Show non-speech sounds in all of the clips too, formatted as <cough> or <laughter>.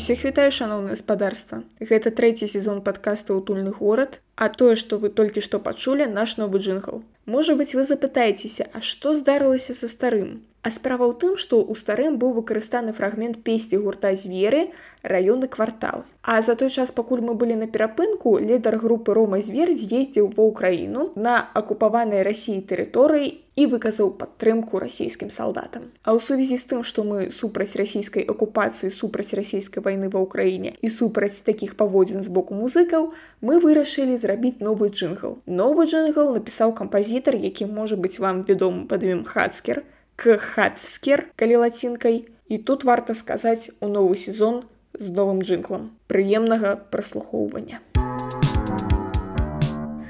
Усіх вітаю шаноўна гаспадарства. Гэта трэці сезон падкаста утульны горад, а тое, што вы толькі што пачулі наш новы джынгл. Можа быць, вы запытаецеся, а што здарылася са старым? А справа ў тым, што ў старым быў выкарыстаны фрагмент песці гурта зверы раёны квартал. А за той час, пакуль мы былі на перапынку, лідар групы Рома звер з'ездзіў ва ўкраіну на акупаванай рассіі тэрыторыі і выказаў падтрымку расійскім салдатам. А ў сувязі з тым, што мы супраць расійскай акупацыі супраць расійскай вайны ва ўкраіне і супраць такіх паводзін з боку музыкаў, мы вырашылі зрабіць новы джынгл. Новы джынгл напісаў кампазітар, які можа быць вам вядомы пад ім хацкер, кхацкер калі лацінкай і тут варта сказаць у новы сезон з новым джинклам прыемнага праслухоўвання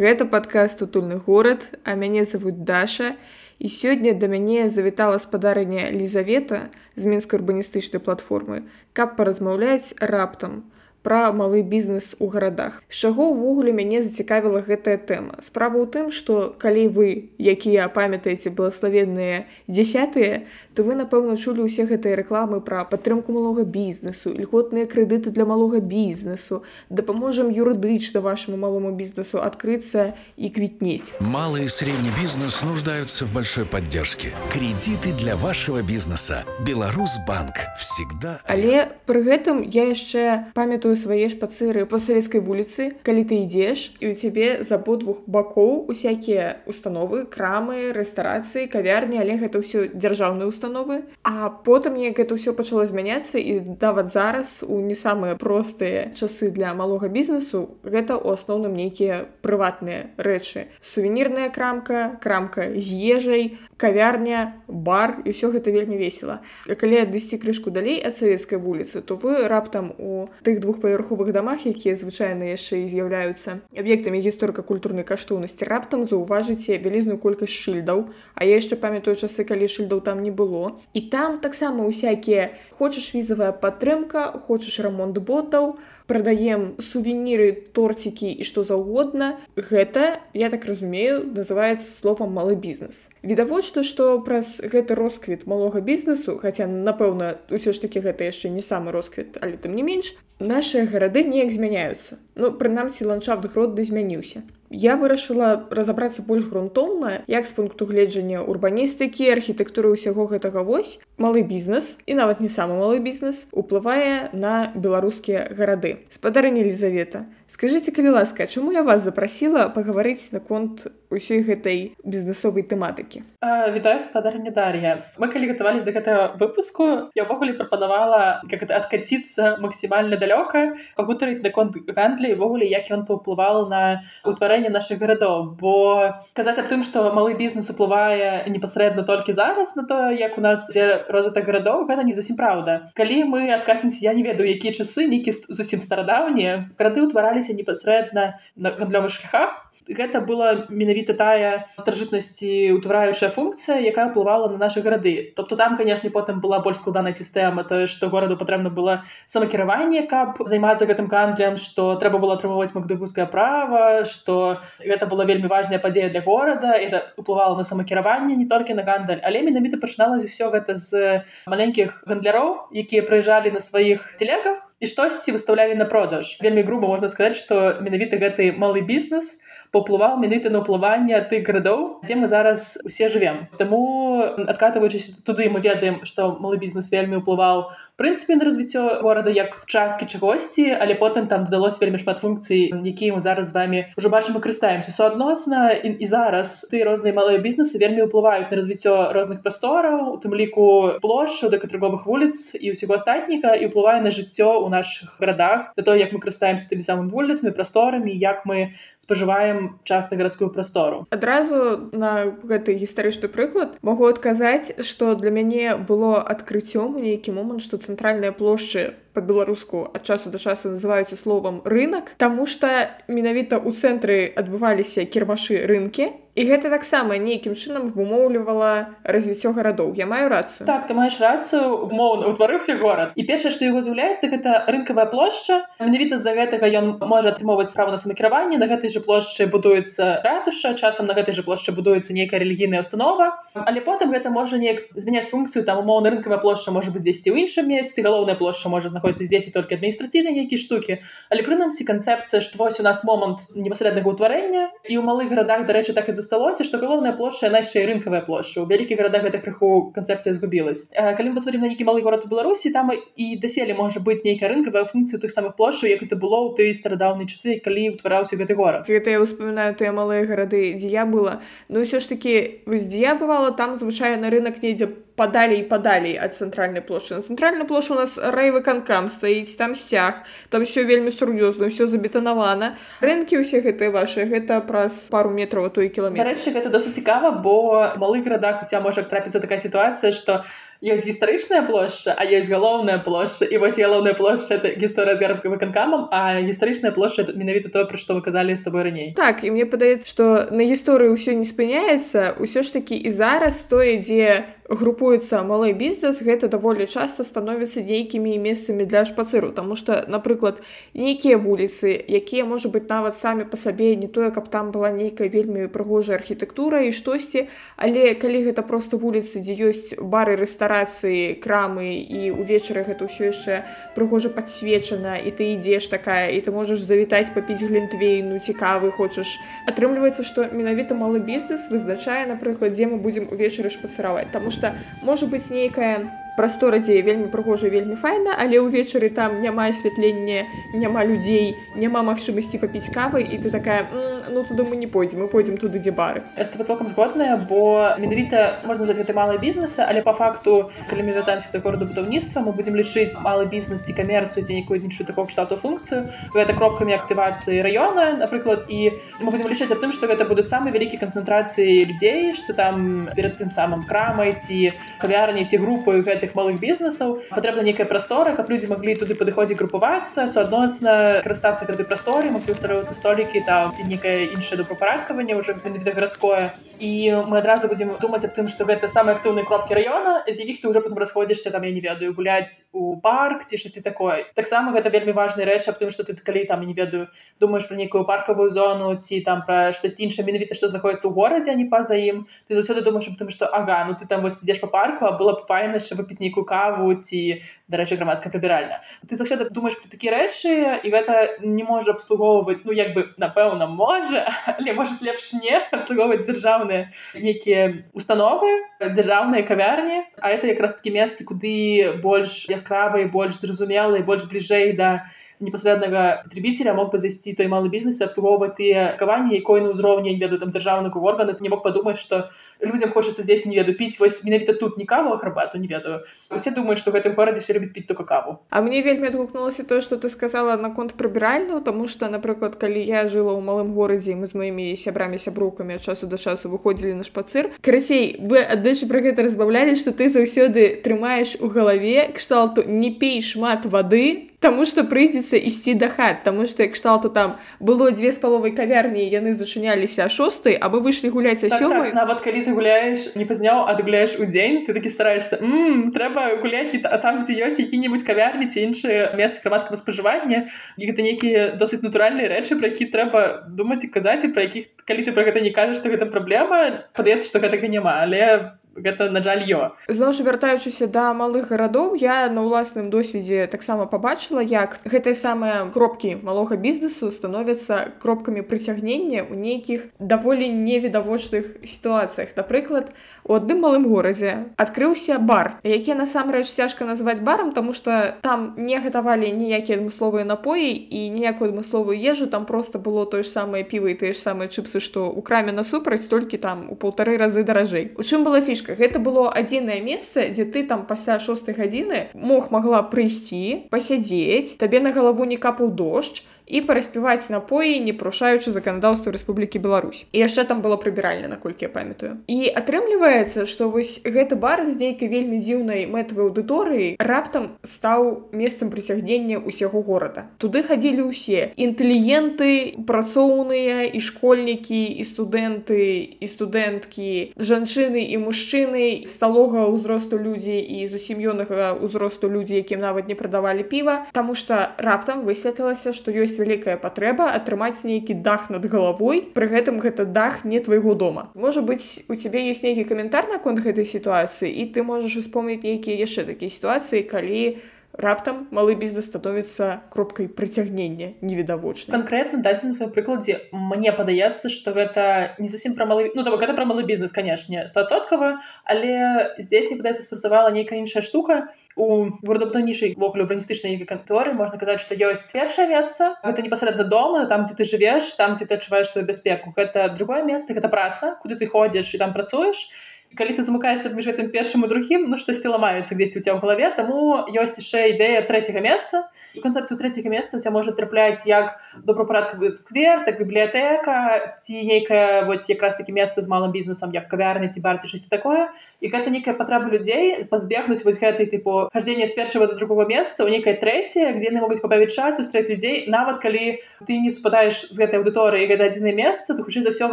гэта падкаст утульны горад а мяне завуць даша. І сёння да мяне завітала спадарня лізавета з мінскай урбаністычнай платформы каб паразмаўляць раптам у пра малы бізнес у гарадах. З чаго ўвогуле мяне зацікавіла гэтая тэма. Справа ў тым, што калі вы, якія памятаеце благословенныя дзясятыя, то вы, напэўна, чулі ўсе гэтыя рэкламы пра падтрымку малога бізнесу, льготныя крэдыты для малога бізнесу, дапаможам юрыдычна вашаму малому бізнесу адкрыцца і квітнець. Малый и средний бизнес нуждаются в большой поддержке. Кредиты для вашего бизнеса. Беларусьбанк всегда... Але пры гэтым я яшчэ памятаю гэтую свае шпацыры па савецкай вуліцы калі ты ідзеш і у цябе з абодвух бакоў усякія установы крамы рэстарацыі кавярні але гэта ўсё дзяржаўныя установы. А потым неяк это ўсё пачало змяняцца і нават зараз у не самыя простыя часы для малога бізнесу гэта у асноўным нейкія прыватныя рэчы сувенірная крамка крамка з ежай кавярня бар і ўсё гэта вельмі весела. Калі адысці крышку далей ад савецкай вуліцы то вы раптам у тых двух двухпавярховых дамах якія звычайна яшчэ і з'яўляюцца аб'ектамі гісторыка-культурнай каштоўнасці раптам заўважыце вялізную колькасць шыльдаў. А я яшчэ памятаю часы калі шыльдаў там не было. І там таксама усякія хочаш візавая падтрымка хочаш рамонт ботаў прадаем сувеніры торцікі і што заўгодна гэта я так разумею называется словом малы бізнес відавочна што праз гэты росквіт малога бізнесу хаця напэўна ўсё ж таки гэта яшчэ не самы росквіт але тым не менш нашыя гарады неяк змяняюцца. Ну прынамсі ландшафт гроды змяніўся я вырашыла разабрацца больш грунтоўна як з пункту гледжання урбаністыкі архітэктуры ўсяго гэтага вось. Малы бізнес і нават не самы малы бізнес уплывае на беларускія гарады. Спадарня елізавета скажитеце калі ласка чаму я вас запрасіла пагаварыць наконт ўсёй гэтай бізнесовай тэматыкі? Вітаю спадарня дар'я мы калі гатавались до гэтага выпуску. Я ўвогуле прапанавала как это адкаціцца максімальна далёка пагутарыць наконт гандлі ўвогуле як ён паўплывал на утварэнне наших гарадоў. Бо казаць аб тым што малы бізнес уплывае непасрэдна толькі зараз на то як у нас розвитак гарадоў гэта не зусім праўда. Калі мы адкацімся я не ведаю якія часы нейкі зусім старадаўнія гарады ўтваралі займаліся непасрэдна на гандлёвых шляхах. Гэта была менавіта тая старажытнасці утвараючая функцыя якая ўплывала на нашы гарады тобто там канешне потым была больш складаная сістэма тое што гораду патрэбна было самакіраванне каб займацца гэтым гандлем што трэба было атрымоўваць магдыбускае права што гэта была вельмі важная падзея для горада это уплывала на самакіраванне не толькі на гандаль але менавіта пачыналася ўсё гэта з маленькіх гандляроў якія прыязджалі на сваіх целегах і штосьці выставлялі на продаж? Вельмі груба можна сказаць што менавіта гэты малы бізнес паўплываў менавіта на ўплыванне тых гарадоў дзе мы зараз усе жывем Таму адкатываючыся туды мы ведаем што малы бізнес вельмі ўплываў прынцыпе на развіццё горада як часткі чагосьці але потым там дадалось вельмі шмат функцый якія мы зараз з вами уже бачым карыстаемся. Суадносна і, і зараз ты розныя малыя бізнесы вельмі ўплываюць на развіццё розных прастораў у тым ліку плошчу да катрыговых вуліц і ўсяго астатніка і ўплывае на жыццё ў наших гарадах. Да то як мы карыстаемся тымі самым вуліцамі прасторамі як мы спажываем часта гарадскую прастору. Адразу на гэты гістарычны прыклад могу адказаць что для мяне было адкрыццём у нейкі момант что цэнтральныя плошчы по-беларуску ад часу да часу называюцца словам рынок Таму что менавіта ў цэнтры адбываліся кірмашы рынкі і гэта таксама нейкім чынам абумоўлівала развіццё гарадоў. Я маю рацыю. Так ты маеш рацыю умоўна утварыўся горад. І першае што яго з'яўляецца гэта рынкавая плошча. Менавіта з-за гэтага ён можа атрымоўваць справу на самакіраванне. На гэтай жа плошчы будуецца ратуша часам на гэтай жа плошчы будуецца нейкая рэлігійная установа але потым гэта можа неяк змяняць функцыю там умоўна рынкавая плошча можа быць дзесьці ў іншым месцы галоўная плошча можа знаходзіцца знаходзіцца здесь і толькі адміністрацыйныя нейкія штукі але прынамсі канцэпцыя што вось у нас момант непасрэднага ўтварэння і ў малых гарадах дарэчы так і засталося што галоўная плошча яшчэ рынкавая плошча у вялікіх гарадах гэта крыху канцэпцыя згубілась калі мы пасмотрим на нейкі малы горад у беларусі там і даселе можа быць нейкая рынкавая функцыя тых самых плошчаў як это было ў той старадаўнай часы калі ўтвараўся гэты горад гэта я ўспамінаю тыя малыя гарады дзе я была. Ну ўсё ж такі вось дзе я бывала там звычайна рынок недзе падалей падалей ад цэнтральнай плошчы на цэнтральнай плошу у нас рэйвыканкам стаіць там сцяг там все вельмі сур'ёзна ўсё забетанавана рынкі ўсе гэтыя ваши гэта праз пару метраў той кіламетр рэчы гэта досыць цікава бо малых гарадах у ця можа трапіцца такая сітуацыя што ёсць гістарычная плошча а ёсць галоўная плошча і вось галоўная плошча это гісторыя з гарадка выканкамам а гістарычная плошча менавіта тое пра што вы казалі з тобой раней так і мне падаецца што на гісторыі ўсё не спыняецца ўсё ж такі і зараз тое дзе групуецца малы бізнес гэта даволі часта становіцца нейкімі месцамі для шпацыру Таму что напрыклад нейкія вуліцы якія можа быть нават самі па сабе не тое каб там была нейкая вельмі прыгожая архітэктура і штосьці але калі гэта просто вуліцы дзе ёсць бары рэстарацыі крамы і увечары гэта ўсё яшчэ прыгожа падсвечана і ты ідзеш такая і ты можаш завітаць папіць глінтвейну цікавы хочаш. Атрымліваецца што менавіта малы бізнес вызначае напрыклад дзе мы будзем увечары шпацыраваць таму что што можа быць нейкая прастора дзе вельмі прыгожа вельмі файна але ўвечары там няма асвятлення няма людзей няма магчымасці папіць кавы і ты такая ну туды мы не пойдзем мы пойдзем туды дзе бары цалкам згодная бо менавіта можна за гэты малы бізнеса але по факту калі мы вяртаемся да гораду будаўніцтва мы будзем лічыць малы бізнес ці камерцыю ці нейкую іншую такого штату функцыю гэта кропкамі актывацыі раёна напрыклад і мы будем лічыць тым што гэта будуць самы вялікі канцэнтрацыі людзей што там перад тым самым крамай ці кавярні ці групы гэтых гэтых малых бізнесаў патрэбна нейкая прастора каб людзі маглі туды падыходзіць групавацца суадносна карыстацца гэтай прасторе маглі ўстарвацца столікі там ці нейкае іншае допапарадкаванне ўжо гарадское і мы адразу будзем думаць аб тым што гэта самыя актыўныя кропкі раёна з якіх ты ўжо потым расходзішся там я не ведаю гуляць у парк ці што ты такое таксама гэта вельмі важны рэч аб тым што ты калі там не ведаю думаешь про нейкую паркавую зону ці там пра штось іншае менавіта што знаходіцца ў горадзе а не па-за ім ты заўсёды думаешь аб тым што ага ну ты там вось ідзеш па парку а было б файна яшчэ выпіць нейкую каву ці дарэчы грамадская прыбіральня ты заўсёды думаешь про такія рэчы і гэта не можа абслугоўваць ну як бы напэўна можа <laughs> але может лепш не абслугоўваць дзяржаўныя нейкія установы дзяржаўныя кавярні. А это якраз такі месцы куды больш яскравы больш зразумелы больш бліжэй да непасрэднага патребіцеля мог бы зайсці той малы бізнес абслугоўваць тыя каванні якой на ўзроўні веду там дзяржаўных органы ты не мог падумаць што людям хочется здесь не веду. Піць вось менавіта тут не каву храбату не ведаю усе думаюць что гэтым горадзе все любіць піць только каву. А мне вельмі адгукнулася то что ты сказала наконт прыбіральну тому что напрыклад калі я жыла ў малым горадзе мы з маімі сябрамі сяброўкамі часу да часу выходзілі на шпацыр карацей вы аддачы про гэта разбаўлялі что ты заўсёды трымаеш у галаве кшталту не пей шмат вады Таму што прыйдзецца ісці да хат, Таму што кшталту там было дзве з паловай кавярні яны зачыняліся шостай, а мы выйшлі гуляць а сёмай так, так, нават калі ты гуляеш не пазняў ад гуляеш у дзень ты такі стараешься трэба гуляць а там дзе ёсць які-небудзь кавярні ці іншыя месцы грамадскага спажывання і гэта нейкія досыць натуральныя рэчы пра які трэба думаць і казаць і пра якіх калі ты пра гэта не кажаш што гэта праблема. Падаецца што гэтага няма але гэта на жаль ё зноў ж вяртаючыся да малых гарадоў я на ўласным досведзе таксама пабачыла як гэтыя самыя кропкі малога бізнесу становяцца кропкамі прыцягнення ў нейкіх даволі невідавочных сітуацыях. Напрыклад у адным малым горадзе адкрыўся бар які насамрэч цяжка назваць барам тому что там не гатавалі ніякія адмысловыя напоі і ніякую адмысловую ежу там просто было тое ж самае піва і тыя ж самыя чыпсы што ў краме насупраць толькі там у паўтары разы даражэй. У чым была фішка фішка гэта было адзінае месца дзе ты там пасля шостой гадзіны мог магла прыйсці пасядзець табе на галаву не капаў дождж і параспяваць напоі не парушаючы заканадаўства Рэспублікі Беларусь. І яшчэ там было прыбіральна наколькі я памятаю. І атрымліваецца што вось гэты бар з нейкай вельмі дзіўнай мэтавай аўдыторыі раптам стаў месцам прыцягнення ўсяго горада. Туды хадзілі ўсе. Інтэлігенты працоўныя і школьнікі і студэнты і студэнткі жанчыны і мужчыны сталога ўзросту людзі і зусім юнага ўзросту людзі якім нават не прадавалі піва. Таму што раптам высветлілася што ёсць вялікая патрэба атрымаць нейкі дах над галавой пры гэтым гэта дах не твайго дома. Можа быць у цябе ёсць нейкі каментар наконт гэтай сітуацыі і ты можаш успомніць нейкія яшчэ такія сітуацыі калі раптам малы бізнес становіцца кропкай прыцягнення невідавочна конкретно на сваём прыкладзе мне падаецца что гэта не зусім пра малы ну гэта пра малы бізнес канешне стосоткава але здесь не падаецца спрацавала нейкая іншая штука. У городабудаўнічай вогуле урбаністычнай канторы можна казаць што ёсць першае месца гэта непасрэдна дома там дзе ты жывеш там дзе ты адчуваеш сваю бяспеку. Гэта другое месца гэта праца куды ты ходзіш і там працуеш. і калі ты замыкаешься паміж гэтым першым і другім ну штосьці ламаецца дзесь у ця ў галаве таму ёсць яшчэ ідэя трэцяга месца і канцэпцыю трэцяга месца у ця можа трапляць як добрапарадкавы сквер так бібліятэка ці нейкая вось якраз такі месца з малым бізнесам як кавярня ці барці штось такое. І гэта нейкая патрэба людзей пазбегнуць вось гэтай тыпу хождения з першага до другого месца ў нейкай трэцяе где яны могуць пабавіць час устрэць людзей нават калі ты не супадаеш з гэтай аўдыторыі гэта адзінае месца то хутчэй за ўсё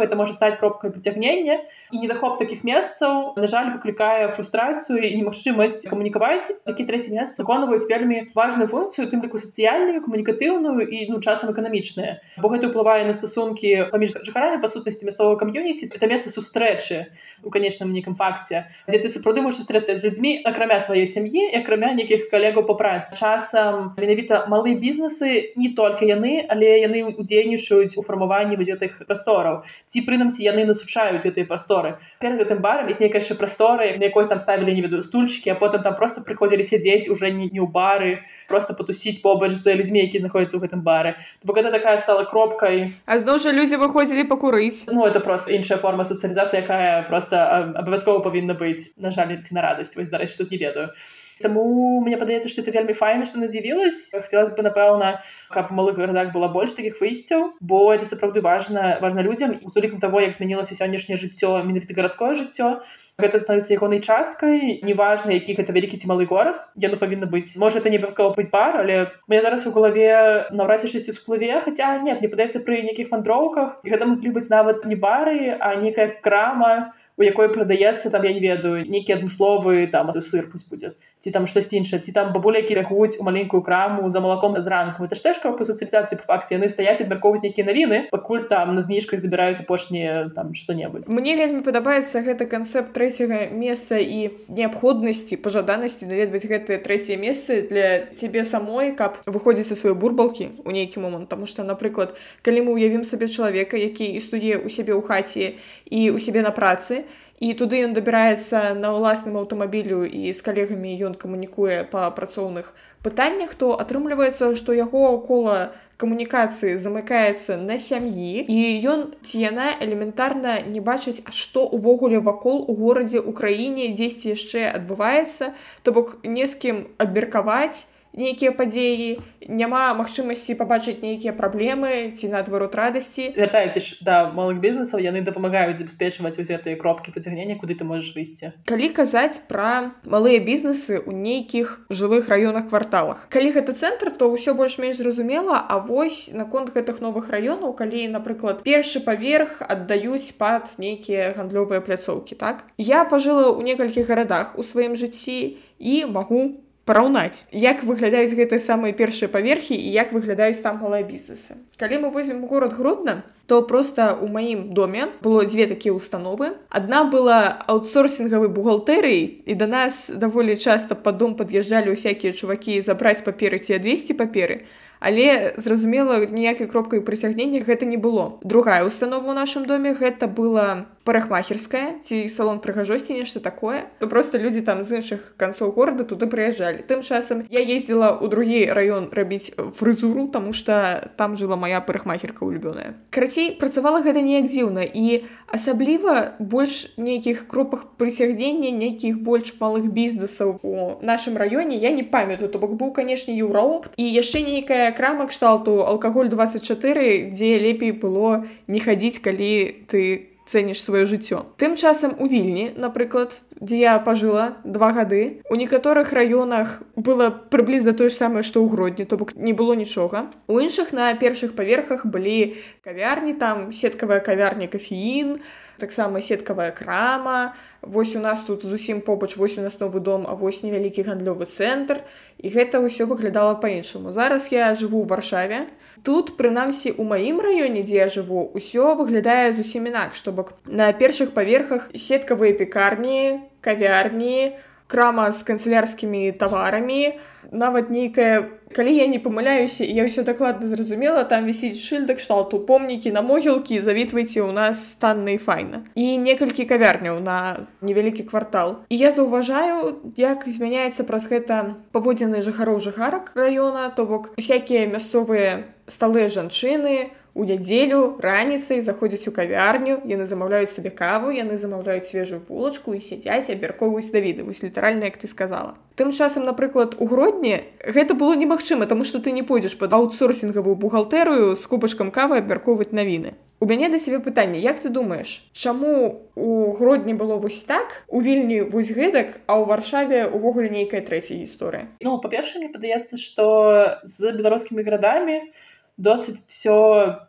гэта можа стаць кропкай прыцягнення і недахоп такіх месцаў на жаль выклікае фрустрацыю і немагчымасць камунікаваць такі трэці месяц выконваюць вельмі важную функцыю тым ліку сацыяльную камунікатыўную і ну часам эканамічная бо гэта ўплывае на стасункі паміж жыхарамі па сутнасці мясцовага кам'юніці это месца сустрэчы у канечным нейкім факце дзе ты сапраўды можаш сустрэцца з людзьмі акрамя сваёй сям'і акрамя нейкіх калегаў па працы часам менавіта малыя бізнесы не толькі яны але яны удзейнічаюць у фармаванні гэтых прастораў ці прынамсі яны насучаюць гэтыя прасторы перад гэтым барам ёсць нейкая яшчэ прастора на якой там ставілі не ведаю стульчыкі а потым там просто прыходзілі сядзець уже не, не ў бары просто потусіць побач за людзьмі які знаходзяцца ў гэтым баре. Бо гэта такая стала кропкай а зноў жа людзі выходзілі пакурыць ну это просто іншая форма сацыялізацыі якая просто абавязкова павінна быць на жаль ці на радасць вось дарэчы тут не ведаю. Таму мне падаецца што это вельмі файна што надзівілась хацелось бы напэўна каб малых гарадах было больш такіх выйсцяў бо это сапраўды важна важна людзям з улікам таго як змянілася сённяшняе жыццё менавіта гарадское жыццё гэта становіцца ягонай часткай неважна які гэта вялікі ці малы горад яно павінна быць. Можа это не абавязкова быць бар але мне зараз у галаве наўрад ці шэсці сплыве хаця нет не падаецца пры нейкіх вандроўках гэта маглі быць нават не бары а некая крама у якой прадаецца там я не ведаю нейкі адмысловы там сыр пусть будзе ці там штось іншае ці там бабуля які рахуюць у маленькую краму за малаком на зранку это штэшка по сацыяцыі по факце яны стаяць абмяркоўваць нейкія навіны пакуль там на зніжках забіраюць апошнія там што-небудзь мне вельмі падабаецца гэта канцэпт трэцяга месца і неабходнасці пажаданасці наведваць гэтыя трэція месцы для цябе самой каб выходзіць са сваёй бурбалкі у нейкі момант. Тому что напрыклад калі мы ўявім сабе чалавека які істуе у сябе ў хаце і у сябе на працы то і туды ён дабіраецца на ўласным аўтамабілю і з калегамі ён камунікуе па працоўных пытаннях то атрымліваецца што яго кола камунікацыі замыкаецца на сям'і і ён ці яна элементарна не бачыць што увогуле вакол у горадзе ў краіне дзесьці яшчэ адбываецца то бок не з кім абмеркаваць нейкія падзеі няма магчымасці пабачыць нейкія праблемы ці наадварот радасці. Вяртаецеж да малых бізнесаў яны дапамагаюць забяспечваць усе гэтыя кропкі пацягнення куды ты можаш выйсці. Калі казаць пра малыя бізнесы ў нейкіх жылых раёнах кварталах. Калі гэта цэнтр то ўсё больш-менш зразумела А вось наконт гэтых новых раёнаў калі напрыклад першы паверх аддаюць пад нейкія гандлёвыя пляцоўкі так? Я пажыла ў некалькіх гарадах у сваім жыцці і магу параўнаць. Як выглядаюць гэтыя самыя першыя паверхі і як выглядаюць там малыя бізнесы. Калі мы возьмем город грудна то просто у маім доме было дзве такія установы адна была аутсорсингавай бухгалтерыі і да нас даволі часта па дом пад'язджалі ўсякія чувакі забраць паперы ці адвесці паперы. А але зразумела ніякай кропкай прыцягнення гэта не было. Другая установа ў нашым доме гэта была парахмахерская ці салон прыгажосці нешта такое. То просто людзі там з іншых канцоў горада туды прыязджалі. Тым часам я ездзіла ў другі раён рабіць фрызуру тому что там жыла моя парахмахерка улюбёная карацей працавала гэта неяк дзіўна і асабліва больш нейкіх кропах прыцягнення нейкіх больш малых бізнесаў у нашым раёне я не памятаю. То бок быў канешне еўроопт і яшчэ нейкая крама кшталту алкаголь 24 дзе лепей было не хадзіць калі ты цэніш сваё жыццё. Тым часам у вільні напрыклад дзе я пажыла два гады у некаторых раёнах было прыблізна тое ж самае што ў гродні то бок не было нічога. У іншых на першых паверхах былі кавярні там сеткавая кавярня кафеін таксама сеткавая крама. Вось у нас тут зусім побач вось у нас новы дом а вось невялікі гандлёвы цэнтр. І гэта ўсё выглядала па-іншаму. Зараз я жыву ў варшаве тут прынамсі у маім раёне дзе я жыву ўсё выглядае зусім інакш то бок на першых паверхах сеткавыя пекарні кавярні крама з канцелярскімі таварамі. Нават нейкая калі я не памыляюся я ўсё дакладна зразумела там вісіць шыльда кшталту помнікі на могілкі завітвайце ў нас станна і файна. І некалькі кавярняў на невялікі квартал. І я заўважаю як змяняецца праз гэта паводзіны жыхароў жыхарак раёна то бок усякія мясцовыя сталы жанчыны у нядзелю раніцай заходзяць у кавярню яны замаўляюць сабе каву яны замаўляюць свежую булачку і сядзяць абяркоўваюць давіды вось літаральна як ты сказала. Тым часам напрыклад у гродні гэта было немагчыма таму што ты не пойдзеш пад аутсорсінгавую бухгалтэрыю з кубачкам кавы абмяркоўваць навіны. У мяне да сябе пытанне як ты думаеш чаму у гродні было вось так у вільні вось гэтак а ў варшаве увогуле нейкая трэцяя гісторыя? Ну па-перша мне падаецца што з беларускімі гарадамі у досыць все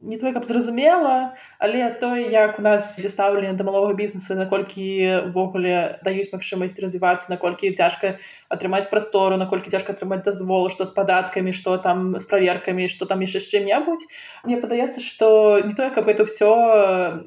не той каб зразумела але той як у нас дзе стаўлення да малога бізнеса наколькі увогуле даюць магчымасць развівацца наколькі цяжка атрымаць прастору наколькі цяжка атрымаць дазвол што з падаткамі што там з праверкамі што там яшчэ чым-небудзь мне падаецца што не тое каб это все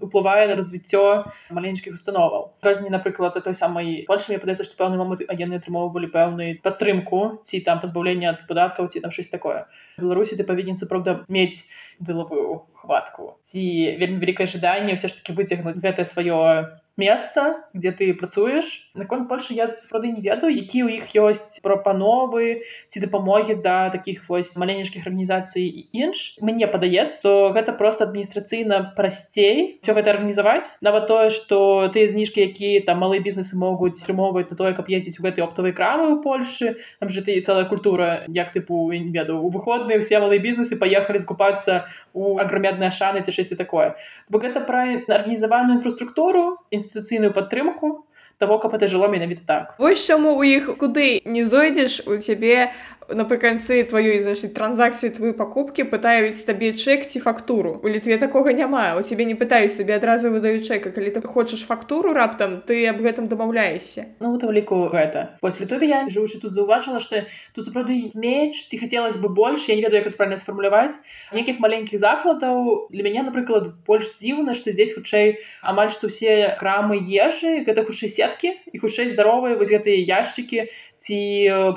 уплывае на развіццё маленькіх установаў разні напрыклад той самай больше мне падаецца што пэўны момант яны атрымоўвалі пэўную падтрымку ці там пазбаўлення ад падаткаў ці там щось такое. Беларусі ты павінен сапраўда мець делавую хватку. Ці вельмі вялікае жаданне ўсё ж таки выцягнуць гэтае сваё месца где ты працуеш наконт больше я сапраўды не ведаю які ў іх ёсць прапановы ці дапамогі да таких вось маленечкіх арганізацый і інш. Мне падаецца то гэта просто адміністрацыйна прасцей все гэта арганізаваць. Нават тое что тыя зніжкі якія там малыя бізнесы могуць стрымоўваць на тое каб ездзіць у гэтай оптавай крамы ў Польшы. Там же ты цэлая культура як тыпу не ведаю у выходныя все малыя бізнесы паехалі скупацца у аграмядныя шаны ці шэсці такое. Бо гэта пра арганізаваную інфраструктуру і інстытуцыйную падтрымку того каб это жыло менавіта так. Вось чаму у іх куды не зойдзеш у цябе напрыканцы тваёй значит транзакцыі твою пакупкі пытаюць табе чэк ці фактуру. У літве такога няма. У цябе не пытаюць табе адразу выдаюць чэка калі ты хочаш фактуру раптам ты аб гэтым дамаўляешся ну вот ліку гэта. Вось літове я жывучы тут заўважыла што тут сапраўды менш ці хацелось бы больш я не ведаю як правильно сфармуляваць нейкіх маленькіх закладаў для мяне напрыклад больш дзіўна што здесь хутчэй амаль што ўсе крамы ежы гэта хутчэй сеткі і хутчэй здаровыя вось гэтыя яшчыкі ці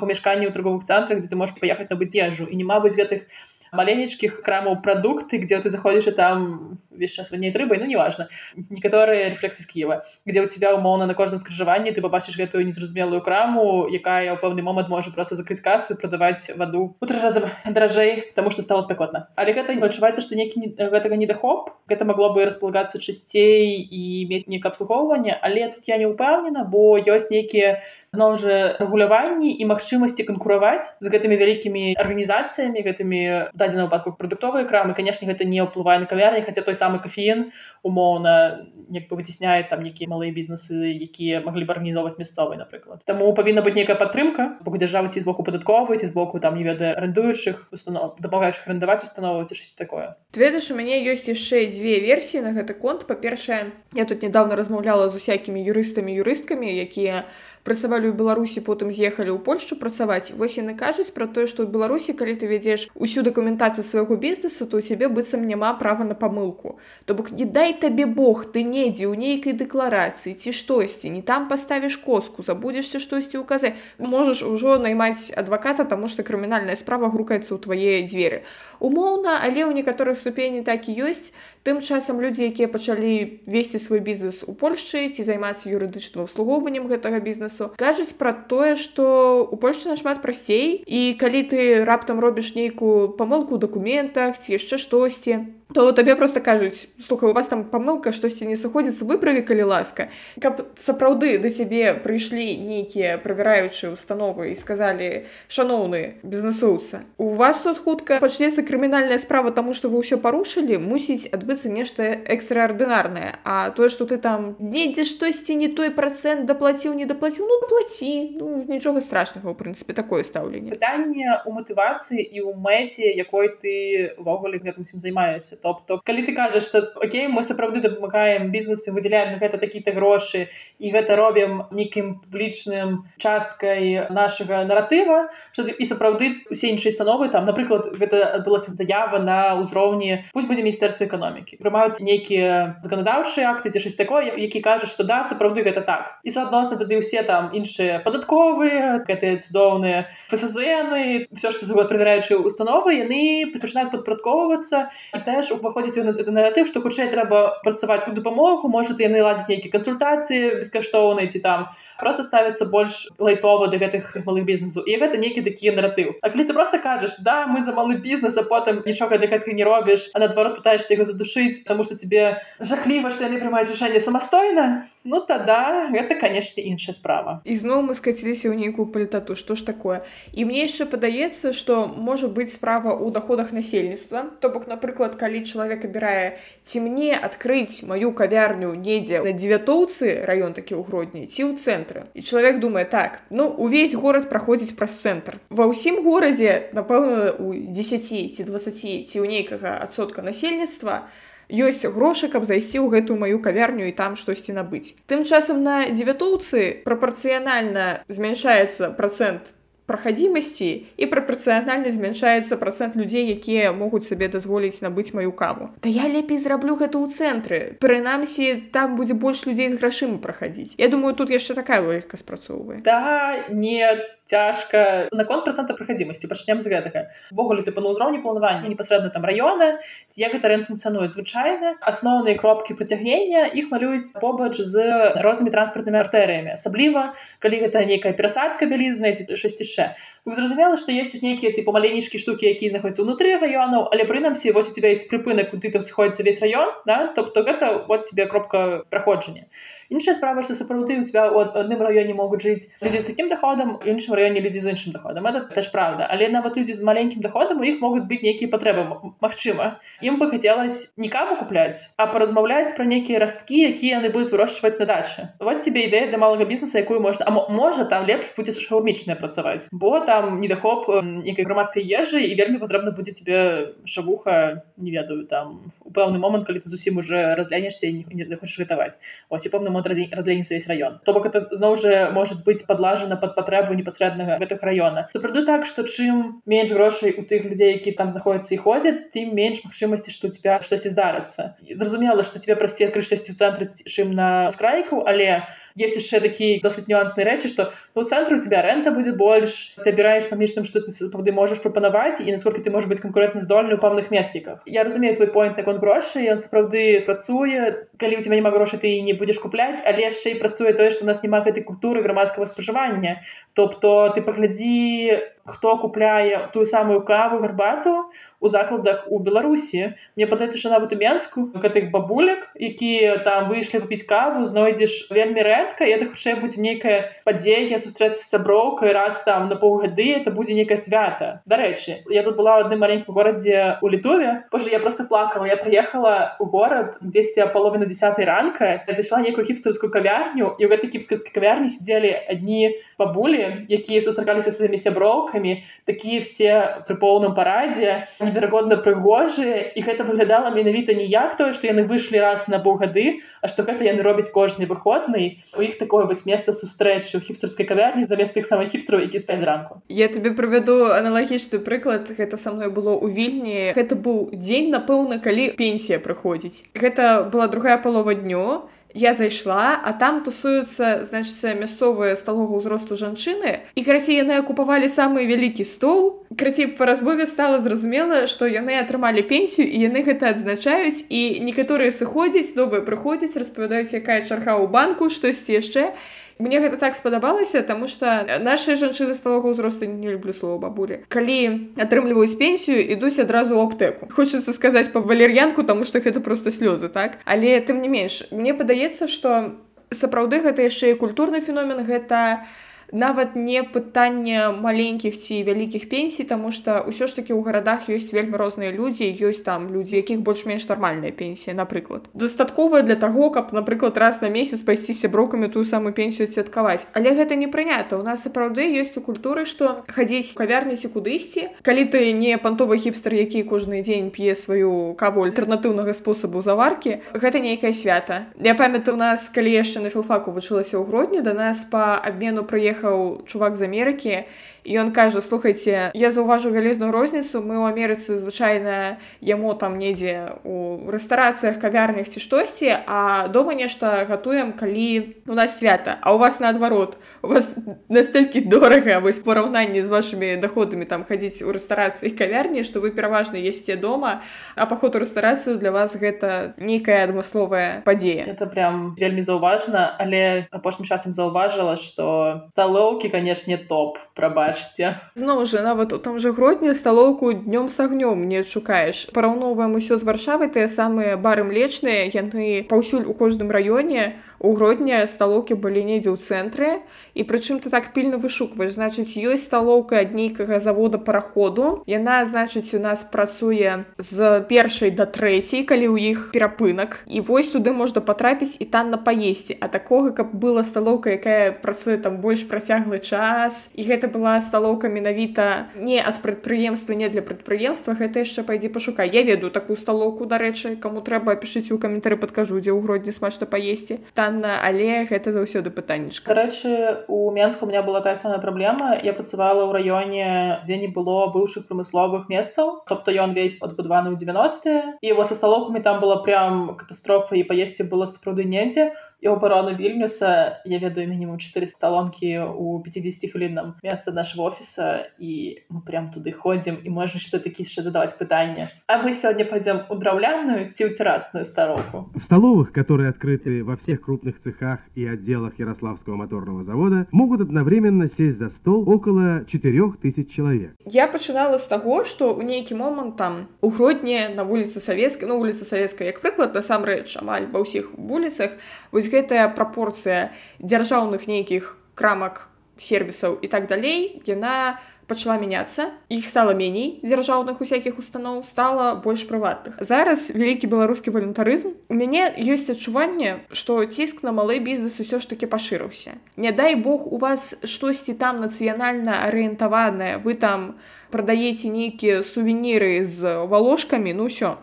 памяшканні ў торговых цэнтрах дзе ты можаш паехаць набыць ежу і не мабыць гэтых маленечкіх крамаў прадукты где ты заходзіш і там весь час ваней рыбай ну неважно. Некаторыя рефлексы з Киева где у тебя умоўна на кожным скрыжаванні ты побачыш гэтую незразумелую краму якая ў пэўны момант можа просто закрыць касу прадаваць ваду у три раза <laughs> даражэй тому что стало спякотна але гэта не адчуваецца што некі гэтага недахоп гэта магло бы располагацца часцей і мець нейкае абслугоўванне але тут я не ўпэўнена бо ёсць нейкія зноў жа рэгуляванні і магчымасці канкураваць з гэтымі вялікімі арганізацыямі гэтымі дадзена выпадку прадуктовыя крамы канешне гэта не ўплывае на кавярні хаця той самы кафеін умоўна як бы выцісняе там нейкія малыя бізнесы якія маглі б арганізоўваць мясцовай напрыклад Таму павінна быць нейкая падтрымка боку дзяржавы ці з боку падатковай ці з боку там не ведае арендуючых установ дапамагаючых арендаваць установу ці щось такое ведаеш у мяне ёсць яшчэ дзве версіі на гэты конт. Па-першае я тут недавно размаўляла з усякімі юрыстамі юрысткамі якія працавалі ў беларусі потым з'ехалі ў польшу працаваць вось яны кажуць пра тое што ў беларусі калі ты вядзеш усю дакументацыю свайго бізнесу то у цябе быццам няма права на памылку то бок не дай табе Бог ты недзе ў нейкай дэкларацыі ці штосьці не там паставіш коску забудзешся штосьці указаць можаш ужо наймаць адваката таму што крымінальная справа грукаецца ў твае дзверы умоўна але ў некаторых ступені так і ёсць тым часам людзі якія пачалі весці свой бізнес у польшчы ці займацца юрыдычным абслугоўваннем гэтага бізнесу кажуць пра тое што у польльше нашмат прасцей. І калі ты раптам робіш нейкую памылку ў дакументах ці яшчэ штосьці то табе просто кажуць слухай у вас там памылка штосьці не сыходзіцца выправі калі ласка каб сапраўды да сябе прыйшлі нейкія правяраючыя установы і сказалі шаноўны бізнесоўца у вас тут хутка пачнецца крымінальная справа тому что вы ўсё парушылі мусіць адбыцца нешта экстраардынарнае а тое что ты там недзе штосьці не той процент даплаціў не даплаціў ну плаці ну, нічога страшнага у прынцыпе такое стаўленне пытанне у матывацыі і ў мэце якой ты увогуле гэтым усім займаешься бізнесе тобто калі ты кажаш что Окей мы сапраўды дапамагаем бізнесу выдзяляем гэта такія-то грошы і гэта робім нейкім публічным часткай нашага наратыва что і сапраўды усе іншыя становы там напрыклад гэта адбылася заява на ўзроўні пусть будзе міністэрства эканомікі прымаюць нейкія заканадаўчыя акты ці щось такое які кажуць что да сапраўды гэта так і суадносна тады ўсе там іншыя падатковыя гэтыя цудоўныя фСЗны все что загод правяраючыя установы яны пачынаюць падпрадковвацца і теж уваходзіць наратыў што хутчэй трэба працаваць у дапамогу может яны ладзяць нейкія кансультацыі бескаштоўныя ці там просто ставіцца больш лайтова да гэтых малых бізнесу і гэта нейкі такі наратыў А калі ты просто кажаш да мы за малы бізнес а потым нічога да гэтка не робіш а наадварот пытаешься яго задушыць тому что тебе жахліва што яны прымаюць рашэнне самастойна ну тада гэта канешне іншая справа. Ізноў мы скаціліся ў нейкую палітату што ж такое? І мне яшчэ падаецца што можа быць справа ў доходах насельніцтва то бок напрыклад калі чалавек абірае ці мне адкрыць маю кавярню недзе на дзевятоўцы раён такі ў гродні ці ў цэнтры цэнтры. І чалавек думае так ну увесь горад праходзіць праз цэнтр ва ўсім горадзе напэўна у 10 ці 20 ці ў нейкага адсотка насельніцтва ёсць грошы каб зайсці ў гэтую маю кавярню і там штосьці набыць. Тым часам на дзевятоўцы прапарцыянальна змяншаецца процент прахадзімасці і прапарцыянальна змяншаецца процент людзей якія могуць сабе дазволіць набыць маю каву. Да я лепей зраблю гэта ў цэнтры прынамсі там будзе больш людзей з грашыма праходзіць Я думаю тут яшчэ такая логіка спрацоўвае да нет цяжка. Наконт процента прахадзімасці пачнем з гэтага ввогуле ты па на ўзроўні планавання непасрэдна там раёна як гэта рэн функцыянуе звычайна асноўныя кропкі прыцягнення іх малююць побач з рознымі транспартнымі артэрыямі асабліва калі гэта нейкая перасадка бялізна ці шасці яшчэ зразумела што ёсць нейкія тыпу маленечкі штукі якія знаходзяцца ўнутры раёнаў але прынамсі вось у тебя есть прыпынак куды там сходіцца весь раён да тобто гэта вот тебе кропка праходжання іншая справа што сапраўды у тебя у адным раёне могуць жыць людзі з таким доходам іншым раёне людзі з іншым доходам это теж правда. Але нават людзі з маленькім доходам у іх могуць быць нейкія патрэбы Мачыма ім бы хацелось не каву купляць а паразмаўляць пра нейкія расткі якія яны будуць вырошчваць на дачы вот тебе ідэя для малага бізнеса якую можна а можа там лепш будзе шаурмічная працаваць бо там недахоп нейкай грамадскай ежы і вельмі патрэбна будзе тебе шавуха не ведаю там у пэўны момант калі ты зусім уже разглянешься не хочаш рытаваць ось і пэўна мод разленіцца весь раён то бок это зноў жа может быть подлажана под патрэбу непасрэднага гэтых раёна сапраўды так что чым менш грошай у тых людзей які там знаходзяцца і ходзяць тым менш магчымасці што тебя штосьці здарыцца. Зразумела что тебе прасце кры штосьці ў цэнтры чым на скрайку але у есть яшчэ такі досыць нюансныя рэчы што ну цэнтру у тебя рэнта будзе больш ты абіраеш паміж тым што ты можаш прапанаваць і насколько ты можаш быць канкурентна здольны ў пэўных месціках я разумею твой поинт наконт грошы ён сапраўды працуе калі у тебя няма грошы ты не будзеш купляць але яшчэ і працуе тое што у нас няма гэтай культуры грамадскага спажывання тобто ты паглядзі хто купляе тую самую каву гарбату у закладах у беларусі мне падаецца що нават у менску гэтых бабулек якія там выйшлі купіць каву знойдзеш вельмі рэдка это хутчэй будзе нейкая падзея сустрэцца з сяброўкай раз там на паўгады это будзе нейкае свята. Дарэчы я тут была ў адным маленькім горадзе у літове Боже я просто плакала. Я прыехала у горад дзесьці паловіна 10 ранка. Зайшла нейкую хіпстарскую кавярню і ў гэтай кіпскай кавярні сидзелі адні бабулі якія сустракаліся сваімі сяброўкамі такія все пры поўным парадзе неверагодна прыгожыя. І гэта выглядала менавіта не як тое што яны выйшлі раз на паўгады а што гэта яны робяць кожны выходны. У іх такое быць месца сустрэчы ў хіпстерскай кавярні замест тых самых хіпстраў які спаць зранку. Я тебе правяду аналагічны прыклад. Гэта са мной было ў вільні. Гэта быў дзень напэўна калі пенсія прыходзіць. Гэта была другая палова дню я зайшла а там тусуюцца значится мясцовыя сталога ўзросту жанчыны. І карацей яны акупавалі самы вялікі стол. Крацей па разбове стала зразумела што яны атрымалі пенсію і яны гэта адзначаюць. І некаторыя сыходзяць новыя прыходзяць распавядаюць якая чарга ў банку штосьці яшчэ. і Мне гэта так спадабалася, таму што нашы жанчыны сталога ўзросту не люблю слова бабулі. Калі атрымліваюць пенсію, ідуць адразу аптэку. Хочацца сказаць па валер'янку, таму што гэта проста слёзы так. Але тым не менш, мне падаецца, што сапраўды гэта яшчэ і культурны феномен гэта нават не пытанне маленькіх ці вялікіх пенсій тому что ўсё ж таки ў гарадах ёсць вельмі розныя людзі ёсць там людзі якіх больш-менш нармальная пенсія напрыклад. Дастатковая для таго каб напрыклад раз на месяц пайсці сяброкамі тую самую пенсію святкаваць але гэта не прынята. У нас сапраўды ёсць у культуры что хадзіць кавярніці кудысьці. Калі ты не пантовы хіпстер які кожны дзень п'е сваю каву альтэрнатыўнага спосабу заваркі гэта нейкае свята. Я памятаю у нас калі яшчэ на філфаку вучылася ў грудні да нас по абмену прыехаў чувак з Амерыкі ён кажа слухайте я заўважу вялізную розніцу. Мы ў Амерыцы звычайна яму там недзе у рэстарацыях кавярнях ці штосьці а дома нешта гатуем калі у нас свята. А у вас наадварот. У вас настолькі дорага вось параўнанні з вашими доходамі там хадзіць у рэстарацыі кавярні што вы пераважна есце дома а паход у рэстарацыю для вас гэта нейкая адмысловая падзея это прям вельмі заўважна але апошнім часам заўважыла что сталоўкі канешне топ прабач бачце зноў жа нават у там жа гродні сталоўку днём с агнём не шукаеш параўноўваем усё з варшавы тыя самыя бары млечныя яны паўсюль у кожным раёне у грудня сталоўкі былі недзе ў цэнтры і прычым ты так пільна вышукваеш. Значыць ёсць сталоўка ад нейкага завода параходу. Яна значыць у нас працуе з першай да трэцяй калі ў іх перапынак. І вось туды можна патрапіць і танна паесці. А такога каб была сталоўка якая працуе там больш працяглы час і гэта была сталоўка менавіта не ад прадпрыемства не для прадпрыемства гэта яшчэ пайдзе пашукай я ведаю такую сталоўку дарэчы каму трэба пішыце ў каментары падкажу дзе ў грудні смачна паесці. Там танна але гэта заўсёды пытаннічка. Рэчы у менску у меня была тая самая праблема я працавала ў раёне дзе не было быўшых прамысловых месцаў. Тобто ён весь адбудаваны ў 90 і его са сталокамі там была прям катастрофа і паесці было сапраўды недзе і оборону вільнюса я ведаю мінімум 4 сталонкі у 50 хвілінным месца нашего офіса і мы прям туды ходзім і можна что такі яшчэ задаваць пытанне а мы сегодня пойдем у драўляную ці ў террасную староку в столовых которые открыты во всех крупных цехах и отделах ярославского моторного завода могут одновременно сесть за стол около 4000 человек я пачынала з таго что у нейкі момант там у грудні на вуліцы савецкай ну вуліца савецкая як прыклад насамрэч амаль ва ўсіх вуліцах вось вось гэтая прапорцыя дзяржаўных нейкіх крамак сервісаў і так далей яна пачала мяняцца іх стала меней дзяржаўных усякіх устаноў стала больш прыватных зараз вялікі беларускі валюнтарызм у мяне ёсць адчуванне што ціск на малы бізнес усё ж таки пашырыўся не дай бог у вас штосьці там нацыянальна арыентаванае вы там прадаеце нейкія сувеніры з валожкамі ну ўсё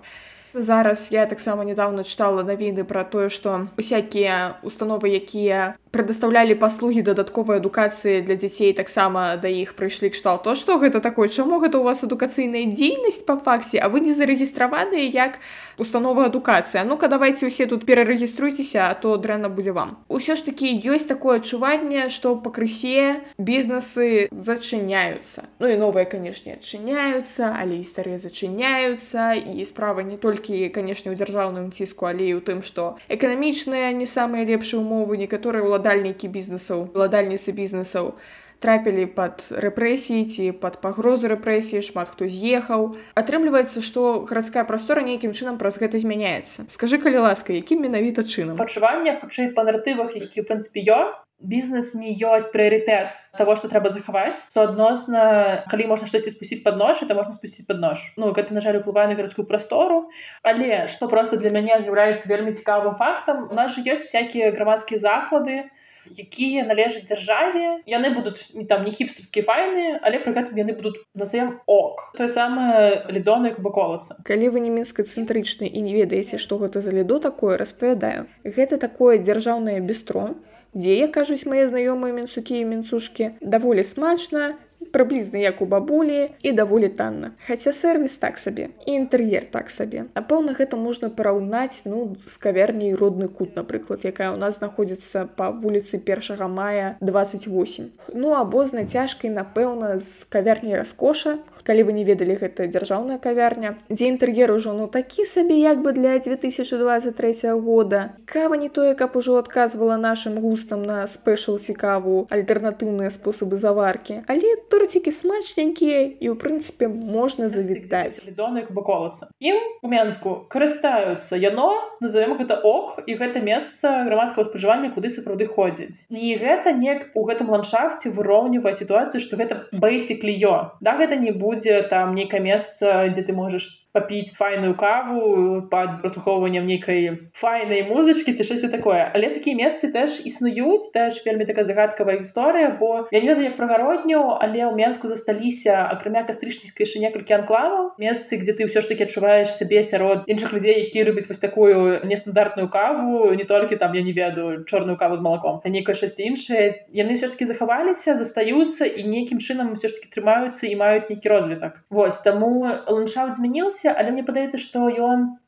зараз я таксама недавно чытала навіны пра тое што усякія установы якія прадастаўлялі паслугі дадатковай адукацыі для дзяцей таксама да іх прыйшлі кштал то што гэта такое? Чаму гэта у вас адукацыйная дзейнасць па факце а вы не зарэгістраваныя як установа адукацыя ну-ка давайте усе тут перарэгіструйцеся а то дрэнна будзе вам усё ж такі ёсць такое адчуванне што пакрысе бізнесы зачыняюцца. Ну і новыя канешне адчыняюцца але і старыя зачыняюцца і справа не толькі канешне ў дзяржаўным ціску але і ў тым што эканамічныя не самыя лепшыя умовы некаторыя ўладальнікі бізнесаў уладальніцы бізнесаў трапілі пад рэпрэсіі ці пад пагрозу рэпрэсіі шмат хто з'ехаў атрымліваецца што гарадская прастора нейкім чынам праз гэта змяняецца скажы калі ласка якім менавіта чынам пачування хутчэй па наратывах які ў прынцыпе ё бізнес не ёсць прыярытэт того что трэба захаваць то адносна калі можна штосьці спусціць под нож это можна спусціць под нож. Ну гэта на жаль уплывае на гарадскую прастору але что просто для мяне з'яўляецца вельмі цікавым фактам у нас же ёсць всякие грамадскія заклады якія належаць дзяржаве яны будуць не там не хіпстерскі файны але пры гэтым яны будуць назовем ок. Тое самае лідоны кубаколаса калі вы не мінска-цэнтрычны і не ведаеце што гэта за ліду такое распавядаю. Гэта такое дзяржаўнае бістро дзе як кажуць мае знаёмыя мінцукі і мінцушкі даволі смачна прыблізна як у бабулі і даволі танна хаця сервіс так сабе і інтэр'ер так сабе напэўна гэта можна параўнаць ну з кавярняй родны кут напрыклад якая у нас знаходзіцца па вуліцы першага мая 28 ну або з нацяжкай напэўна з кавярняй раскоша калі вы не ведалі гэта дзяржаўная кавярня дзе інтэр'ер ужо ну такі сабе як бы для 2023 года. Кава не тое каб ужо адказвала нашим густам на спешл цікаву альтэрнатыўныя спосабы заваркі але то тортики смачненькія і ў прынцыпе можна завітаць. Баколаса ім у менску карыстаюцца яно назовем гэта ок і гэта месца грамадскага спажывання куды сапраўды ходзіць і гэта не у гэтым ландшафце выроўнівае сітуацыю што гэта бейсіклі ё да гэта не будзе там нейкае месца дзе ты можаш папіць файную каву пад праслухоўваннем нейкай файнай музычкі ці штосьці такое але такія месцы теж існуюць теж вельмі такая загадкавая гісторыя бо я не ведаю як прагародню але ў менску засталіся акрамя кастрычніцкай яшчэ некалькі анклаваў. Месцы где ты ўсё ж таки адчуваеш сябе сярод іншых людзей які рыбяць вось такую нестандартную каву не толькі там я не ведаю чорную каву з малаком а нейкае шасці іншае яны все ж таки захаваліся застаюцца і нейкім чынам все ж таки трымаюцца і маюць нейкі розвітак. Вось таму ландшафт змяніўся змяніўся але мне падаецца што ён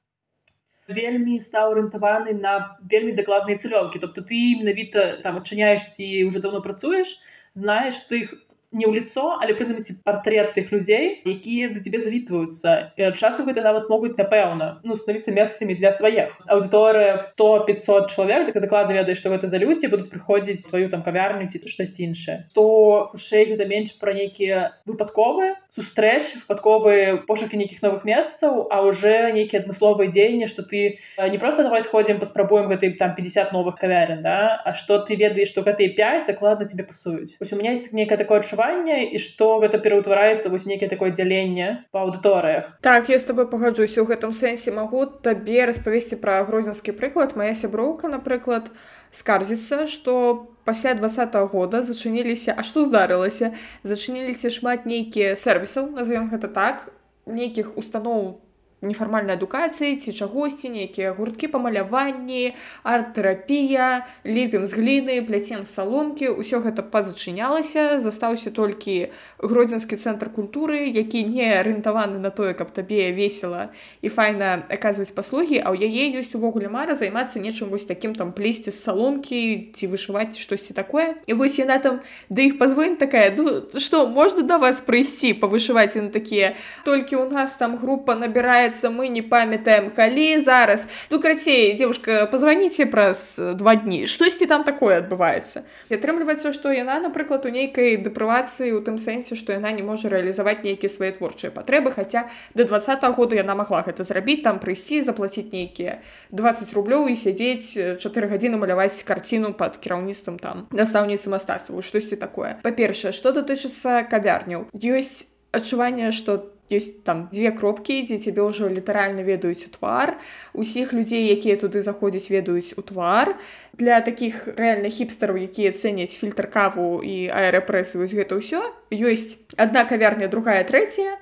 вельмі стаў арыентаваны на вельмі дакладныя цылёўкі тобто ты менавіта там адчыняеш ці уже давно працуеш знаеш ты их не ў лицо але прынамсі портрет тых людзей якія да тебе завітваюцца. Часам гэта нават могуць напэўна ну становіцца месцамі для сваіх. Аўдыторыя 100 500 чалавек так дакладна ведаеш што гэта за людзі будуць прыходзіць сваю там кавярню ці то штосьці іншае. То хутчэй гэта менш пра нейкія выпадковыя сустрэч выпадковыя пошукі нейкіх новых месцаў а уже нейкія адмысловыя дзеянні што ты не просто давай сходзім паспрабуем гэтай там 50 новых кавярен да а што ты ведаеш што гэтыя 5 дакладна тебе пасуюць. Ось у меня есть нейкае такое адчуванне і што гэта пераўтвараецца вось нейкае такое дзяленне па аўдыторыях. Так я с тобой пагаджуся у гэтым сэнсе. Магу табе распавесці пра грозенскі прыклад. Моя сяброўка напрыклад скардзіцца што пасля два -го года зачыніліся А што здарылася зачыніліся шмат нейкія сервісаў назовем гэта так нейкіх устаноў нефармальнай адукацыі ці чагосьці нейкія гурткі па маляванні арт-тэрапія лепім з гліны пляцем саломкі ўсё гэта пазачынялася застаўся толькі гродзенскі цэнтр культуры які не арыентаваны на тое каб табе весела і файна аказваць паслугі а ў яе ёсць увогуле мара займацца нечым вось такім там плесці з саломкі ці вышываць штосьці такое. І вось яна там да іх пазвонь такая ну што можна да вас прыйсці павышываць на такія толькі у нас там група набірае атрымаецца мы не памятаем калі зараз. Ну крацей девушка позвоните праз два дні штосьці там такое адбываецца атрымліваецца што яна напрыклад у нейкай дэпрывацыі у тым сэнсе што яна не можа рэалізаваць нейкія свае творчыя патрэбы хаця до два -го года яна могла гэта зрабіць там прыйсці заплаціць нейкія 20 рублёў і сядзець 4 гадзіны маляваць карціну под кіраўніцтвам там настаўніцы мастацтва. Штосьці такое? Па-першае што датычыцца кавярняў ёсць адчуванне што ты ёсць там дзве кропкі дзе цябе ўжо літаральна ведаюць у твар усіх людзей якія туды заходзяць ведаюць у твар для такіх рэальна хіпстараў якія цэняць фільтр каву і аэрапрэсы вось гэта ўсё ёсць адна кавярня другая трэцяя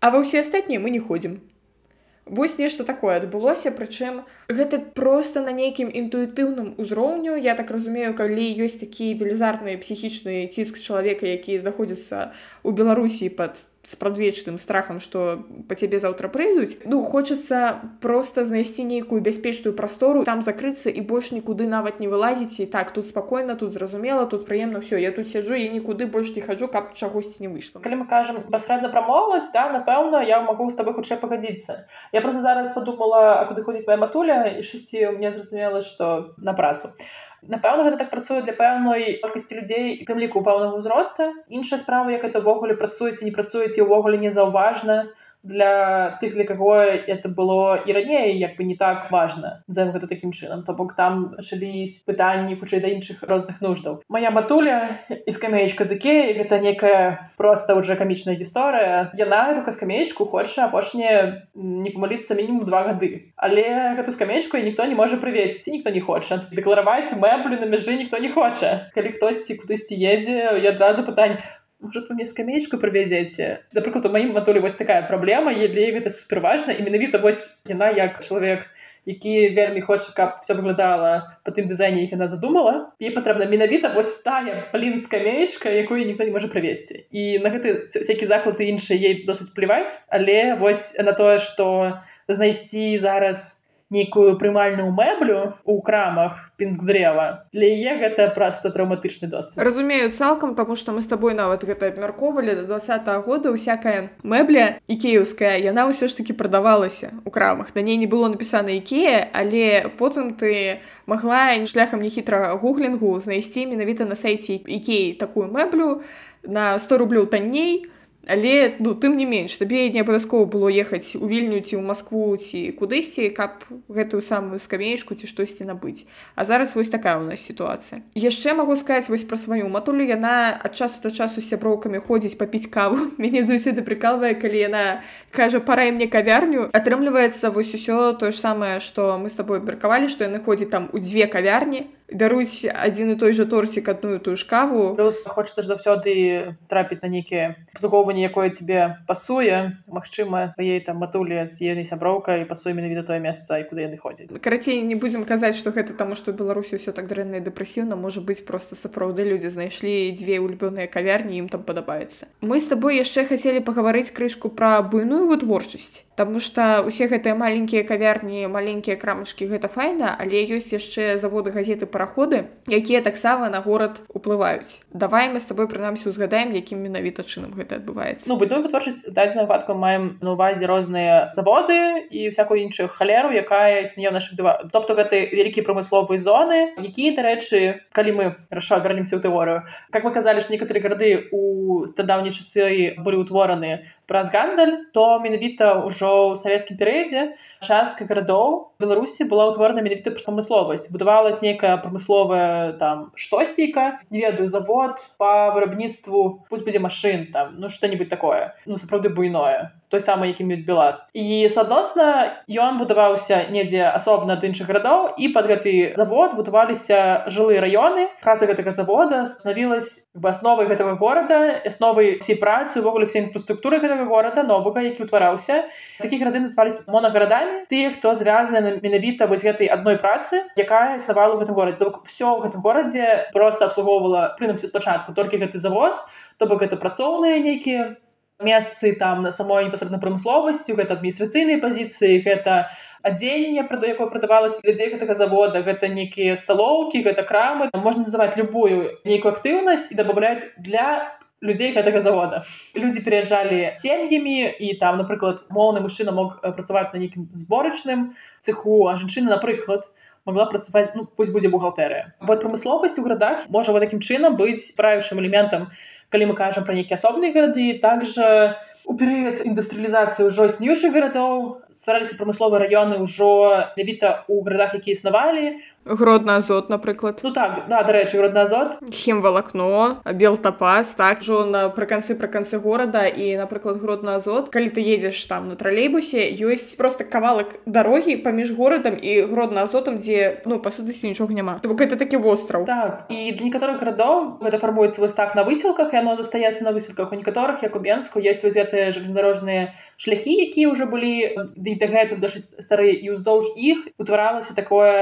а ва ўсе астатнія мы не ходзім Вось нешта такое адбылося прычым гэта просто на нейкім інтуітыўным узроўню я так разумею калі ёсць такі велізарны псіхічны ціск чалавека які знаходзіцца у беларусі под с прадвечным страхам что по цябе заўтра прыйдуць ну хочацца просто знайсці нейкую бяспечную прастору там закрыцца і больш нікуды нават не вылазіць і так тут спакойна тут зразумела тут прыемна все я тут сяджу і нікуды больш не хаджу каб чагосьці не выйшла. Калі мы кажам пасрэдна прамоваць да напэўна я могу з тобой хутчэй пагадзіцца. Я просто зараз подумала а куды ходзіць моя матуля і шасці мне зразумела что на працу Напэўна, гэта так працуе для пэўнай колькасці людзей і тым ліку пэўнага ўзроста. Іншая справа, як это ўвогуле працуеце, не працуеце ўвогуле незаўважна, для тых для каго это было і раней як бы не так важно за гэта такім чынам. То бок там шылись пытанні хутчэй да іншых розных нуждаў. Моя матуля і скамеечка заке гэта некая просто уже камічная гісторыя. Яна эту скамеечку хоча апошняе не памаліцца мінімум два гады. Але гэту скамеечку ніхто не можа прывесці ніхто не хоча. Дэклараваць мэблю на мяжы ніхто не хоча. Калі хтосьці кудысьці едзе я адразу пытань может вы мне скамеечку правязеце напрыклад у маім матулі вось такая праблема е для гэта суперважна і менавіта вось яна як чалавек які вельмі хоча каб все выглядала по тым дызайне іх яна задумала. І патрэбна менавіта вось тая блин скамеечка якую ніхто не можа правесці і на гэты всякие заклады іншыя ей досыць плеваць але вось на тое что знайсці зараз нейкую прымальную мэблю у крамах пінск дрэва для яе гэта проста траўматычны досвед. Разумею цалкам тому что мы с тобой нават гэта абмяркоўвалі до два -го года усякая мэбля і кіеўская яна ўсё ж таки прадавалася у крамах. На ней не было напісана ікея але потым ты магла шляхам нехітрага гуглінгу знайсці менавіта на сайце ікеі такую мэблю на 100 рублёў танней але ну тым не менш табе не абавязкова было ехаць у вільню ці ў Маскву ці кудысьці каб гэтую самую скамеечку ці штосьці набыць. А зараз вось такая у нас сітуацыя. Яшчэ магу сказаць вось пра сваю матулю. Яна ад часу да часу з сяброўкамі ходзіць папіць каву. <laughs> Мяне заўсёды прыкалвае калі яна кажа парай мне кавярню атрымліваецца вось усё тое ж самае што мы з тобой абмеркавалі што яны ходзяць там у дзве кавярні бяруць адзін і той жа торцік адную тую ж каву. Плюс хочацца ж заўсёды трапіць на нейкія абслугоўванне якое тебе пасуе. Мачыма твоей там матулі з ей сяброўка і пасуе менавіта тое месца і куды яны ходзяць. Карацей не будзем казаць што гэта таму што беларусі ўсё так дрэнна дэпрэсіўна. Можа быць просто сапраўды людзі знайшлі дзве улюбёныя кавярні ім там падабаецца. Мы з табой яшчэ хацелі пагаварыць крышку пра буйную вытворчасць Таму што усе гэтыя маленькія кавярні маленькія крамачкі гэта файна але ёсць яшчэ заводы газеты па параходы якія таксама на горад уплываюць. Давай мы с тобой прынамсі узгадаем якім менавіта чынам гэта адбываецца. Ну будную вытворчасць дадзеную выпадку маем на увазе розныя заводы і всякую іншую халеру якая існее наших два тобто гэты вялікія прамысловыя зоны якія дарэчы калі мы раша вернемся ў тэорыю. Как мы казалі ж некаторыя гарады у стадаўні часы былі ўтвораны праз гандаль то менавіта ўжо ў савецкім перыядзе частка гарадоў беларусі была ўтворана менавіта прамысловасць. Будавалась нейкая прамысловая там штосьціка не ведаю завод по вырабніцтву пусть будзе машин там ну что-нибудь такое. Ну сапраўды буйное той самы які мець беласт. І суадносна ён будаваўся недзе асобна ад іншых гарадоў і под гэты завод будаваліся жылыя раёны. Фраза гэтага завода станавілась бы асновай гэтага горада асновай всей працы увогуле все інфраструктуры гэтага горада новага які ўтвараўся. Такі гарады назывались монагарадамі тыя хто звязаны менавіта вось гэтай адной працы якая існавала ў гэтым горадзе. Все ў гэтым горадзе просто абслугоўвала прынамсі спачатку толькі гэты завод то бок гэта працоўныя нейкія месцы там на самой непасрэдна прамысловасцю гэта адміністрацыйнай пазіцыі гэта адзенне пра якое прадавалася людзей гэтага завода. Гэта нейкія сталоўкі гэта крамы. Можна называць любую нейкую актыўнасць і дабаўляць для людзей гэтага завода. Людзі пераязджалі сем'ямі і там напрыклад моўны мужчына мог працаваць на нейкім зборачным цеху а жанчына напрыклад могла працаваць ну, пусть будзе бухгалтэрыя вот прамысловасць у гарадах можа вот такім чынам быць правішым элементам у калі мы кажам пра нейкія асобныя гарады также у перыяд індустрыялізацыі ўжо існуючых гарадоў ствараліся прамысловыя раёны ўжо нявіта ў гарадах якія існавалі гродна азот напрыклад ну так да дарэчы родна азот. Хімвалакно белтапас так жо на прыканцы пры канцы горада і напрыклад гродна азот. Калі ты едзеш там на тралейбусе ёсць просто кавалак дарогі паміж горадам і гродна азотам дзе ну па сутнасці нічога няма. То бок это такі востраў. Так і для некаторых гарадоў гэта фармуецца вось так на высілках яно застаецца на высілках. У некаторых як у бенску ёсць вось гэтыя железнодорожныя шляхі якія ўжо былі ды дагэтуль досыць старыя і ўздоўж іх утваралася такое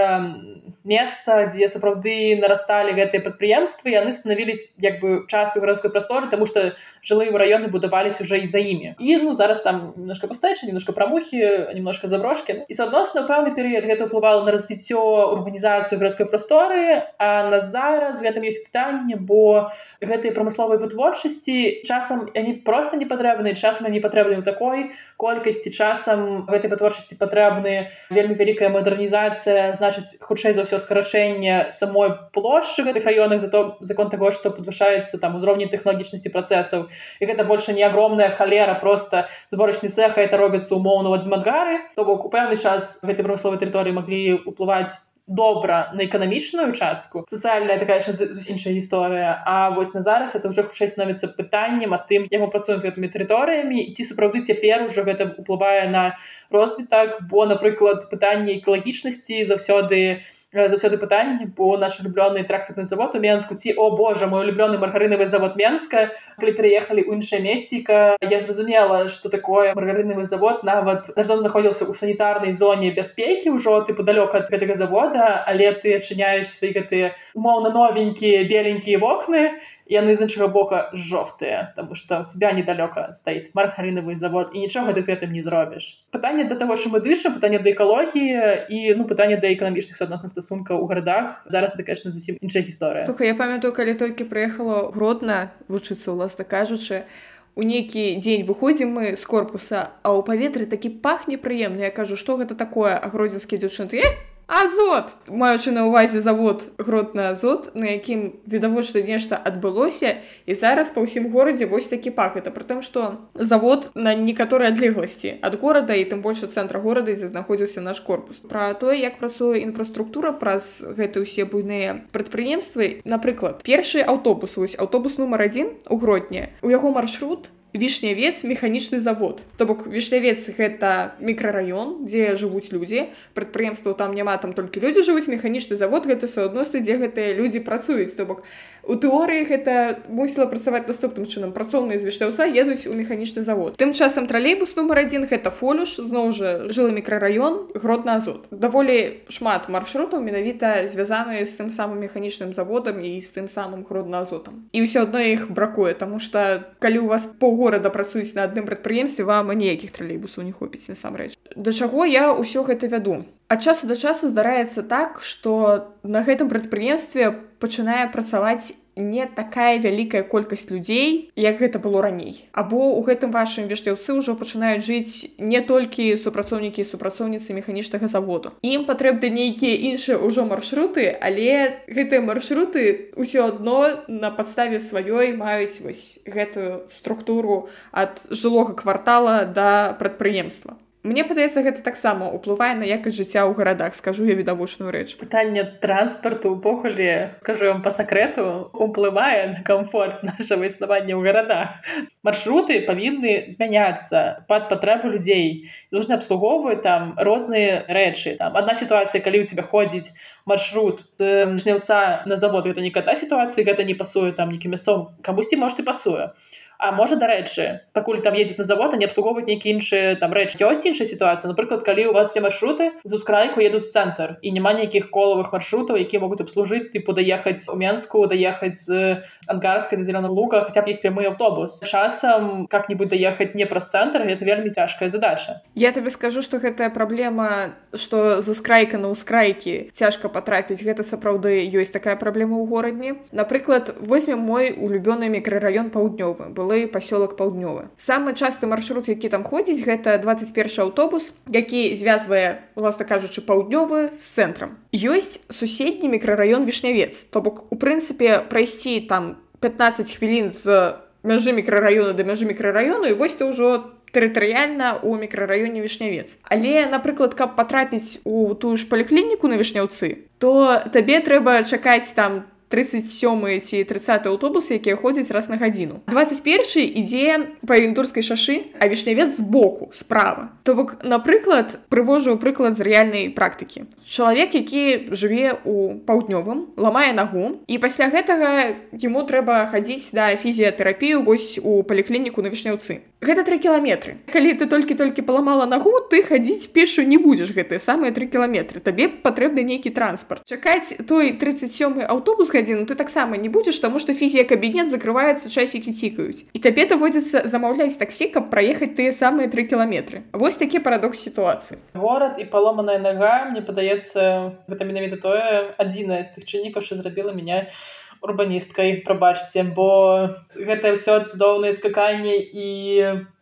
месца дзе сапраўды нарасталі гэтыя прадпрыемствы яны станавілись як бы часткай гарадской прасторы тому что жылыя раёны будавались уже і за імі і ну зараз там немножко пастача немножко прамухі немножко заброшки. І суадносна пэўны перыяд гэта ўплывала на развіццё урбанізацыю гарадской прасторы а на зараз гэтым есть пытанне бо гэтыя прамысловай вытворчасці часам они просто не патрэбны часам не патрэбны такой колькасці часам гэтай вытворчасці патрэбны вельмі вялікая мадэрнізацыя значыць хутчэй за ўсё ўсё скарачэнне самой плошчы гэтых раёнах за то закон таго што падвышаецца там узроўні тэхналагічнасці працэсаў і гэта больше не агромная халера просто зборачны цеха это робіцца умоўна адмангары то бок у пэўны час гэтай прамысловай тэрыторыі маглі ўплываць добра на эканамічную частку сацыяльная такая іншая гісторыя А вось на зараз это уже хутчэй становіцца пытаннем а тым яму працуем з гэтымі тэрыторыямі ці сапраўды цяпер ужо гэта уплывае на розвітак бо напрыклад пытанне экалагічнасці заўсёды не заўсёды пытанне по наш люблёны трактарны завод у менску ці о божа мой улюблёны маргарынавы завод менска калі пераехалі ў іншае месціка я зразумела что такое маргарынавы завод нават наждом знаходзіўся ў санітарнай зоне бяспекі ўжо ты падалёк ад гэтага завода але ты адчыняеш свае гэтыя умоўна новенькія беленькія вокны яны з іншага бока жоўтыя тому что у тебя недалёка стаіць мархарынавы завод і нічога ты з гэтым не зробіш. Пытанне да того що мы дышым пытанне да экалогіі і ну пытанне да эканамічных адносна стасунка ў гарадах. Зараз это конечно зусім іншая гісторыя. Слуха я памятаю калі толькі прыехала гродна вучыцца уласна кажучы у нейкі дзень выходзім мы з корпуса а ў паветры такі пахне прыемна я кажу што гэта такое агродзенскі дзяўчын ты азот! Маючы на ўвазе завод гротны азот на якім відавочна нешта адбылося і зараз па ўсім горадзе вось такі пак. Это пры тым што завод на некаторай адлегласці ад горада і тым больш цэнтра горада дзе знаходзіўся наш корпус. Пра тое як працуе інфраструктура праз гэты ўсе буйныя прадпрыемствы. Напрыклад першы аўтобус вось аўтобус нумар адзін у гротні у яго маршрут вішнявец механічны завод. То бок вішнявец гэта мікрараён дзе жывуць людзі прадпрыемства там няма там толькі людзі жывуць механічны завод гэта суадносны дзе гэтыя людзі працуюць то бок у тэорыі гэта мусіла працаваць наступным чынам. Працоўныя з вішняўца едуць у механічны завод. Тым часам тралейбус нумар адзін гэта фолюш зноў жа жылы мікрараён гротна азот. Даволі шмат маршрутаў менавіта звязаныя з тым самым механічным заводам і з тым самым гродна азотам. І ўсё адно іх бракуе тому что калі у вас паўгода горада працуюць на адным прадпрыемстве вам ніякіх тралейбусаў не хопіць насамрэч. Да чаго я ўсё гэта вяду? Ад часу да часу здараецца так што на гэтым прадпрыемстве пачынае працаваць не такая вялікая колькасць людзей як гэта было раней. Або ў гэтым вашым вешляўцы ўжо пачынаюць жыць не толькі супрацоўнікі супрацоўніцы механічнага заводу. Ім патрэбны нейкія іншыя ўжо маршруты але гэтыя маршруты ўсё адно на падставе сваёй маюць вось гэтую структуру ад жылога квартала да прадпрыемства Мне падаецца гэта таксама ўплывае на якасць жыцця ў гарадах скажу я відавочную рэч. Пытанне транспарту увогуле скажу вам по сакрэту уплывае на комфорт нашего існавання ў гарадах. Маршруты павінны змяняцца под патрэбу людзей. Нужно абслугоўваць там розныя рэчы. Там одна сітуацыя калі у тебя ходзіць маршрут жнеўца на завод это не ката сітуацыі гэта не пасуе там нейкі мясом камусьці может і пасуе. А можа дарэчы пакуль там едзе на завод а не абслугоўваць нейкі іншыя там рэч ёсць іншая сітуацыя. Напрыклад калі у вас все маршруты з ускрайку едуць цэнтр і няма нейкіх колавых маршрутаў які могуць абслужыць тыпу даехаць у менску даехаць з ангарскай на зеленом луга хотя б есть прямы аўтобус часам как-нибудь даехаць не праз цэнтр это вельмі цяжкая задача. Я табе скажу что гэтая праблема что з ускрайка на ускрайкі цяжка патрапіць гэта сапраўды ёсць такая праблема ў горадні. Напрыклад возьмем мой улюбёны мікрараён паўднёвы. Был былы пасёлак паўднёвы самы часты маршрут які там ходзіць гэта 21 аўтобус які звязвае уласна кажучы паўднёвы з цэнтрам. Ёсць суседні мікрараён вішнявец. То бок у прынцыпе прайсці там 15 хвілін з мяжы мікрараёна да мяжы мікрараёну і вось ты ўжо тэрытарыяльна у мікрараёне вішнявец. Але напрыклад каб патрапіць у тую ж паліклініку на вішняўцы то табе трэба чакаць там там 37 ці 30 аўтобус якія ходзяць раз на гадзіну. 21 ідзе па індурскай шашы а вішнявец збоку справа. То бок напрыклад прывожу прыклад з рэальнай практыкі. Чалавек які жыве у паўднёвым ламае нагу і пасля гэтага яму трэба хадзіць да фізіятэрапію вось у паліклініку на вішняўцы. Гэта три кіламетры. Калі ты толькі-толькі паламала нагу ты хадзіць пешу не будзеш. Гэтыя самыя три кіламетры. Табе патрэбны нейкі транспарт. Чакаць той 37 аўтобус гадзіну ты таксама не будзеш таму што фізія кабінет закрываецца часікі цікаюць і табе даводзіцца замаўляць таксі каб праехаць тыя самыя тры кіламетры вось такі парадокс сітуацыі горад і паломаная нага мне падаецца гэта менавіта тое адзінае з тых чыннікаў що зрабіла меня урбаністкай прабачце бо гэта ўсё цудоўнае скаканне і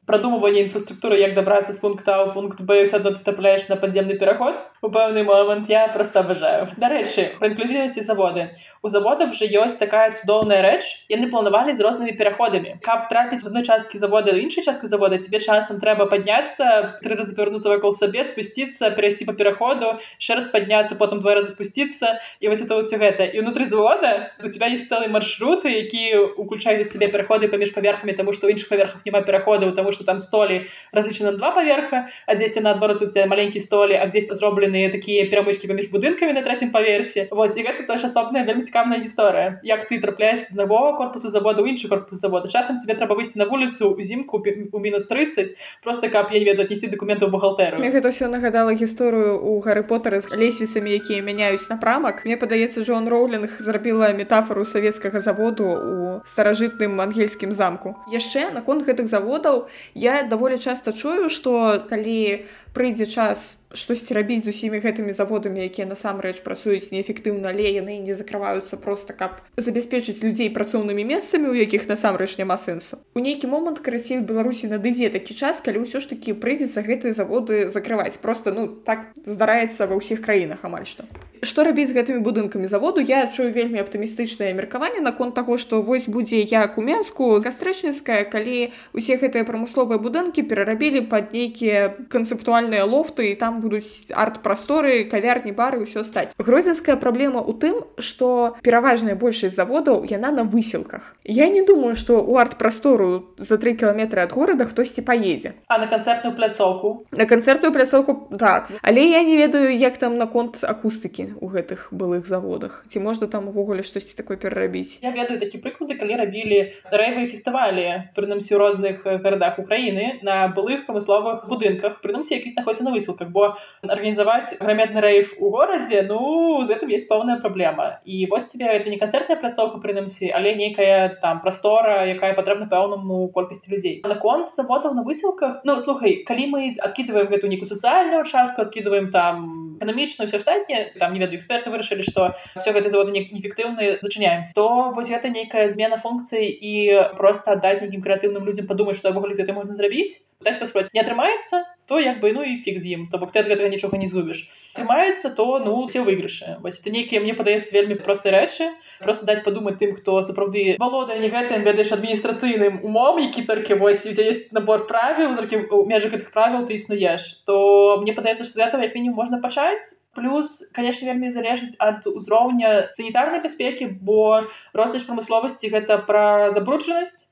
прадумыванне інфраструктуры як дабрацца з пункта ў пункт б все адно ты трапляеш на падземны пераход у пэўны момант я проста абажаю дарэчы пра інклюзівнасці заводы у заводах вже ёсць такая цудоўная рэч яны планавалі з рознымі пераходамі каб трапіць в одной часткі завода іншай часткі завода тебе часам трэба падняцца тры разы павярнуцца вакол сабе спусціцца перайсці по пераходу ще раз падняцца потым два разы спусціцца і вось это все гэта і внутри завода у тебя есть цэлы маршруты які уключаюць сабе пераходы паміж паверхамі тому что ў іншых паверхах няма пераходаў тому что там столі разлічаны два паверха а дзесьці наадварот у тебя маленькі столі а дзесь зробленыя такія перамычкі паміж будынкамі на трэцім паверсе вось і гэта тоже асобная вельмі цікавная гісторыя. Як ты трапляеш з нового корпуса завода ў іншы корпус завода часам тебе трэба выйсці на вуліцу узімку у мінус 30 просто каб я не ведаю отнесці документаў бухгалтеру мне гэта все нагадала гісторыю у гары потары з лесвіцамі якія мяняюць напрамак. Мне падаецца Джон роулінг зрабіла метафору савецкага заводу у старажытным ангельскім замку. Яшчэ наконт гэтых заводаў я даволі часта чую што калі прыйдзе час штосьці рабіць з усімі гэтымі заводамі якія насамрэч працуюць неэфектыўна але яны не закрываюцца просто каб забяспечыць людзей працоўнымі месцамі у якіх насамрэч няма сэнсу. У нейкі момант карацей беларусі надыдзе такі час калі ўсё ж таки прыйдзецца гэтыя заводы закрываць. Просто ну так здараецца ва ўсіх краінах амаль што што рабіць з гэтымі будынкамі заводу? Я адчую вельмі аптымістычнае меркаванне наконт таго што вось будзе як у менску гастрэчніцкая калі усе гэтыя прамысловыя будынкі перарабілі пад нейкія канцэптуальныя лофты і там будуць арт-прасторы кавярні бары ўсё стаць. Гродзенская праблема ў тым што пераважная большасць заводаў яна на высілках я не думаю што у арт-прастору за три кіламетры ад горада хтосьці паедзе. А на канцэртную пляцоўку? На канцэртную пляцоўку так. Але я не ведаю як там наконт акустыкі у гэтых былых заводах? Ці можна там увогуле штосьці такое перарабіць? Я ведаю такі прыклады калі рабілі рэйвы фестывалі прынамсі ў розных гарадах Украіны на былых прамысловых будынках прынамсі якіх знаходзіцца на высылках бо арганізаваць грамадны рэйф у горадзе ну з гэтым есть пэўная праблема. І вось тебе это не канцэртная пляцоўка прынамсі але нейкая там прастора якая патрэбна пэўнаму колькасці людзей. Наконт заводаў на высілках ну слухай калі мы адкидываем гэту нейкую сацыяльную частку адкидываем там эканамічную все астатніе там не ведаю эксперты вырашылі што все гэты заводы неэфектыўны зачыняем то вось гэта нейкая змена функцый і просто аддаць нейкім крэатыўным людзям падумаць што ввогуле гэта можна зрабіць паспраць не атрымаецца то як бы ну і фиг з ім то бок ты ад гэтага нічога не згубіш атрымаецца то ну все выйгрышы вось это нейкія мне падаецца вельмі простай рэчы просто даць падумаць тым хто сапраўды валодае не гэтым ведаеш адміністрацыйным умом які толькі вось есть набор правіл у межах гэтых правіл ты існуеш то мне падаецца што з этого як мінімум можна пачаць плюс конечно вельмі залежыць ад узроўня санітарнай бяспекі бо рознасць прамысловасці гэта пра забруджанасць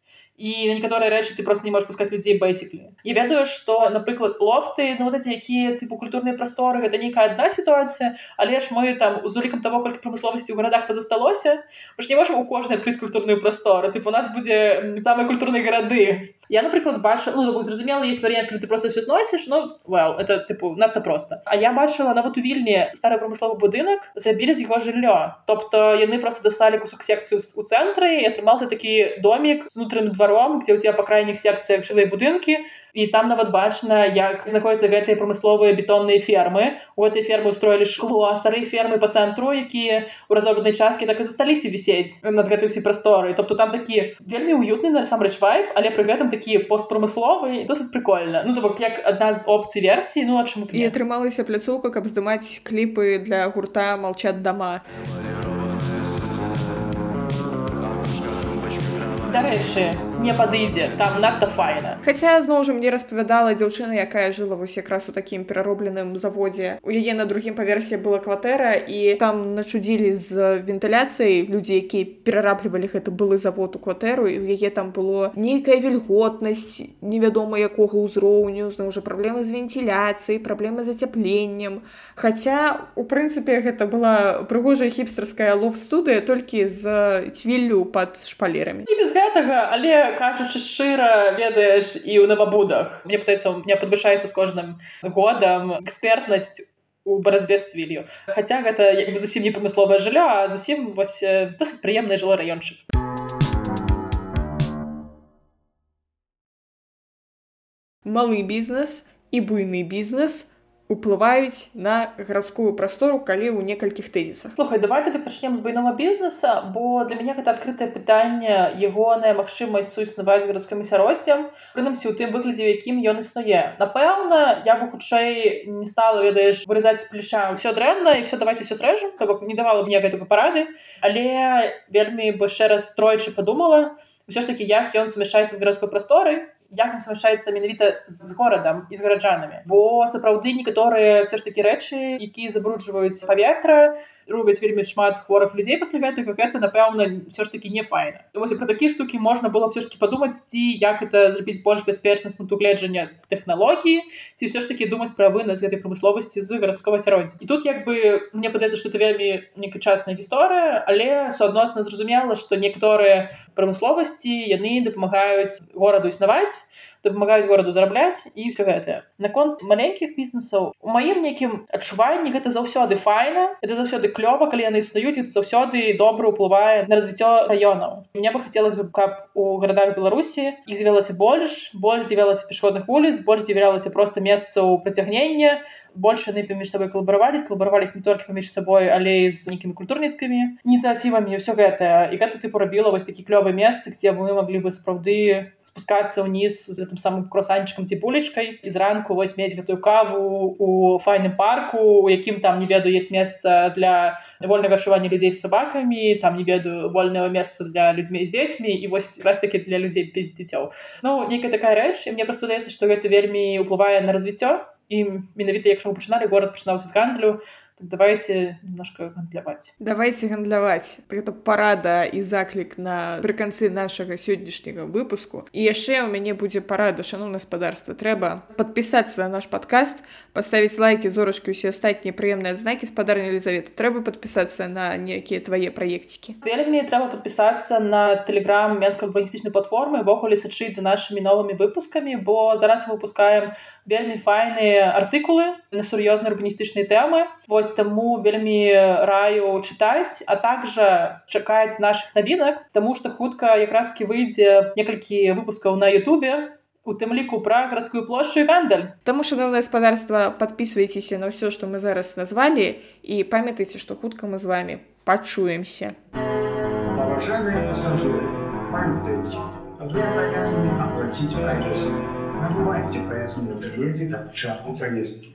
і на некаторыя рэчы ты просто не можешь пускать людзей бейсіклі я ведаю что напрыклад лофты ну вот эти якія тыпу культурныя прасторы гэта нейкая одна сітуацыя але ж мы там з улікам того колькі прамысловасці ў гарадах пазасталося мы ж не можем у кожнай адкрыць культурную прастору. Тып у нас будзе самыя культурныя гарады я напрыклад бачу ну, зразумела есть варыянт калі ты просто все зносіш ну well это тыпу надта просто. А я бачыла нават у вільні стары прамысловы будынак зрабілі з яго жыллё тобто яны просто дасталі кусок секцыю у цэнтры і атрымаўся такі домик з унутраным дваром где у тебя па крайніх секцыях жылыя будынкі і там нават бачна як знаходзяцца гэтыя прамысловыя бетонныя фермы. У этой фермы устроілі шкло а старыя фермы по цэнтру якія у разобранай часткі так і засталіся вісець над гэтай усе прасторы тобто там такі вельмі уютны насамрэч вайп але пры гэтым такі постпрамысловы досыць прикольна ну то бок як адна з опцый версій ну а чым і атрымалася пляцоўка каб здымаць кліпы для гурта молчат дома дарэчы не падыдзе там надта файна Хаця зноў жа мне распавядала дзяўчына якая жыла вось якраз у такім пераробленым заводзе у яе на другім паверсе была кватэра і там начудзілі з вентыляцыяй людзі якія перараблівалі гэты былы завод у кватэру і яе там было нейкая вільготнасць невядома якога ўзроўню зноў жа праблемы з вентыляцыяй праблемы з ацяпленнем. Хаця у прынцыпе гэта была прыгожая хіпстарская лов-студыя толькі з цвіллю под шпалерамі. І без гэтага але кажучы шчыра ведаеш і ў навабудах мне пытаецца у меня подвышаецца з кожным годам экспертнасць у баразбе з цвілью хаця гэта як бы зусім не прамысловае жыллё а зусім вось досыць прыемны жыло раёнчык. Малы бізнес і буйны бізнес уплываюць на гарадскую прастору калі ў некалькіх тэзісах слухай давай ты пачнем з буйнога бізнеса бо для мяне гэта адкрытае пытанне ягоная магчымасць суіснаваць гарадскім асяроддзям прынамсі у тым выглядзе якім ён існуе напэўна я бы хутчэй не стала ведаеш вырезаць плеча ўсё дрэнна і все давайте все срэжам то бок не давала мне гэтага парады але вельмі бы яшчэ раз тройчы падумала ўсё ж таки як ён сумяшаецца з гарадской прасторы як сумяшаецца менавіта з горадам і з гараджанамі. Бо сапраўды некаторыя все ж такі рэчы якія забруджваюць паветра робяць вельмі шмат хворых людзей пасля гэтага гэта напэўна все ж таки не файна вось про такія штукі можна было все ж таки падумаць ці як это зрабіць больш бяспечнасць пункту гледжання тэхналогіі ці все ж таки думаць пра вынас гэтай прамысловасці з гарадскога асяроддзя і тут як бы мне падаецца что это вельмі некачасная гісторыя але суадносна зразумела что некаторыя прамысловасці яны дапамагаюць гораду існаваць дапамагаюць гораду зарабляць і все гэтае наконт маленькіх бізнесаў у маім нейкім адчуванні гэта заўсёды файна это заўсёды клёва калі яны існуюць это заўсёды добра ўплывае на развіццё раёнаў мне бы хацелось бы каб у гарадах беларусі і з'явілася больш больш з'явілася пешходных вуліц больш з'яўлялася просто месцаў прыцягнення больш яны паміж сабой калабаравалі калабаравались не толькі паміж сабой але з нейкімі культурніцкімі ініцыятывамі ўсё гэта і гэта тыпу рабіла вось такі клёвы месцы дзе мы маглі бы сапраўды спускацца ўніз з гэтым самым кросанчыкам ці булечкай і зранку вось мець гэтую каву у файным парку у якім там не ведаю есть месца для вольнага адчування людзей з сабакамі там не ведаю вольнага месца для людзьмі з дзецьмі і вось раз таки для людзей без дзіцёў ну нейкая такая рэч і мне просто здаецца што гэта вельмі ўплывае на развіццё і менавіта якщо мы пачыналі горад пачынаўся з гандлю давайте немножко гандляваць давайте гандляваць гэта парада і заклік на прыканцы нашага сённяшняга выпуску. І яшчэ у мяне будзе парада шану гаспадарства трэба подпісацца на наш подкаст поставить лайки зорачкі усе астатнія прыемныя знакі спадарня Елизавета трэба подпісацца на некія твае праекцікі вельмі трэба подпісацца на телеграм менска урбаністычнай платформы ввогуле сачыць за нашими новымі выпускамі бо зараз выпускаем вельмі файныя артыкулы на сур'ёзныя урбаністычныя тэмы. Вось таму вельмі раю чытаць а также чакаць наших навінак тому что хутка якраз-кі выйдзе некалькі выпускаў на Ютубе у тым ліку пра гарадскую плошчу і гандаль. Таму шановна гаспадарства подписывайтеся на ўсё што мы зараз назвалі і памятайце што хутка мы з вами пачуемся. Пассажиры, памятайте, вы обязаны оплатить проезд. Набывайте проездные билеты как чарку поездки.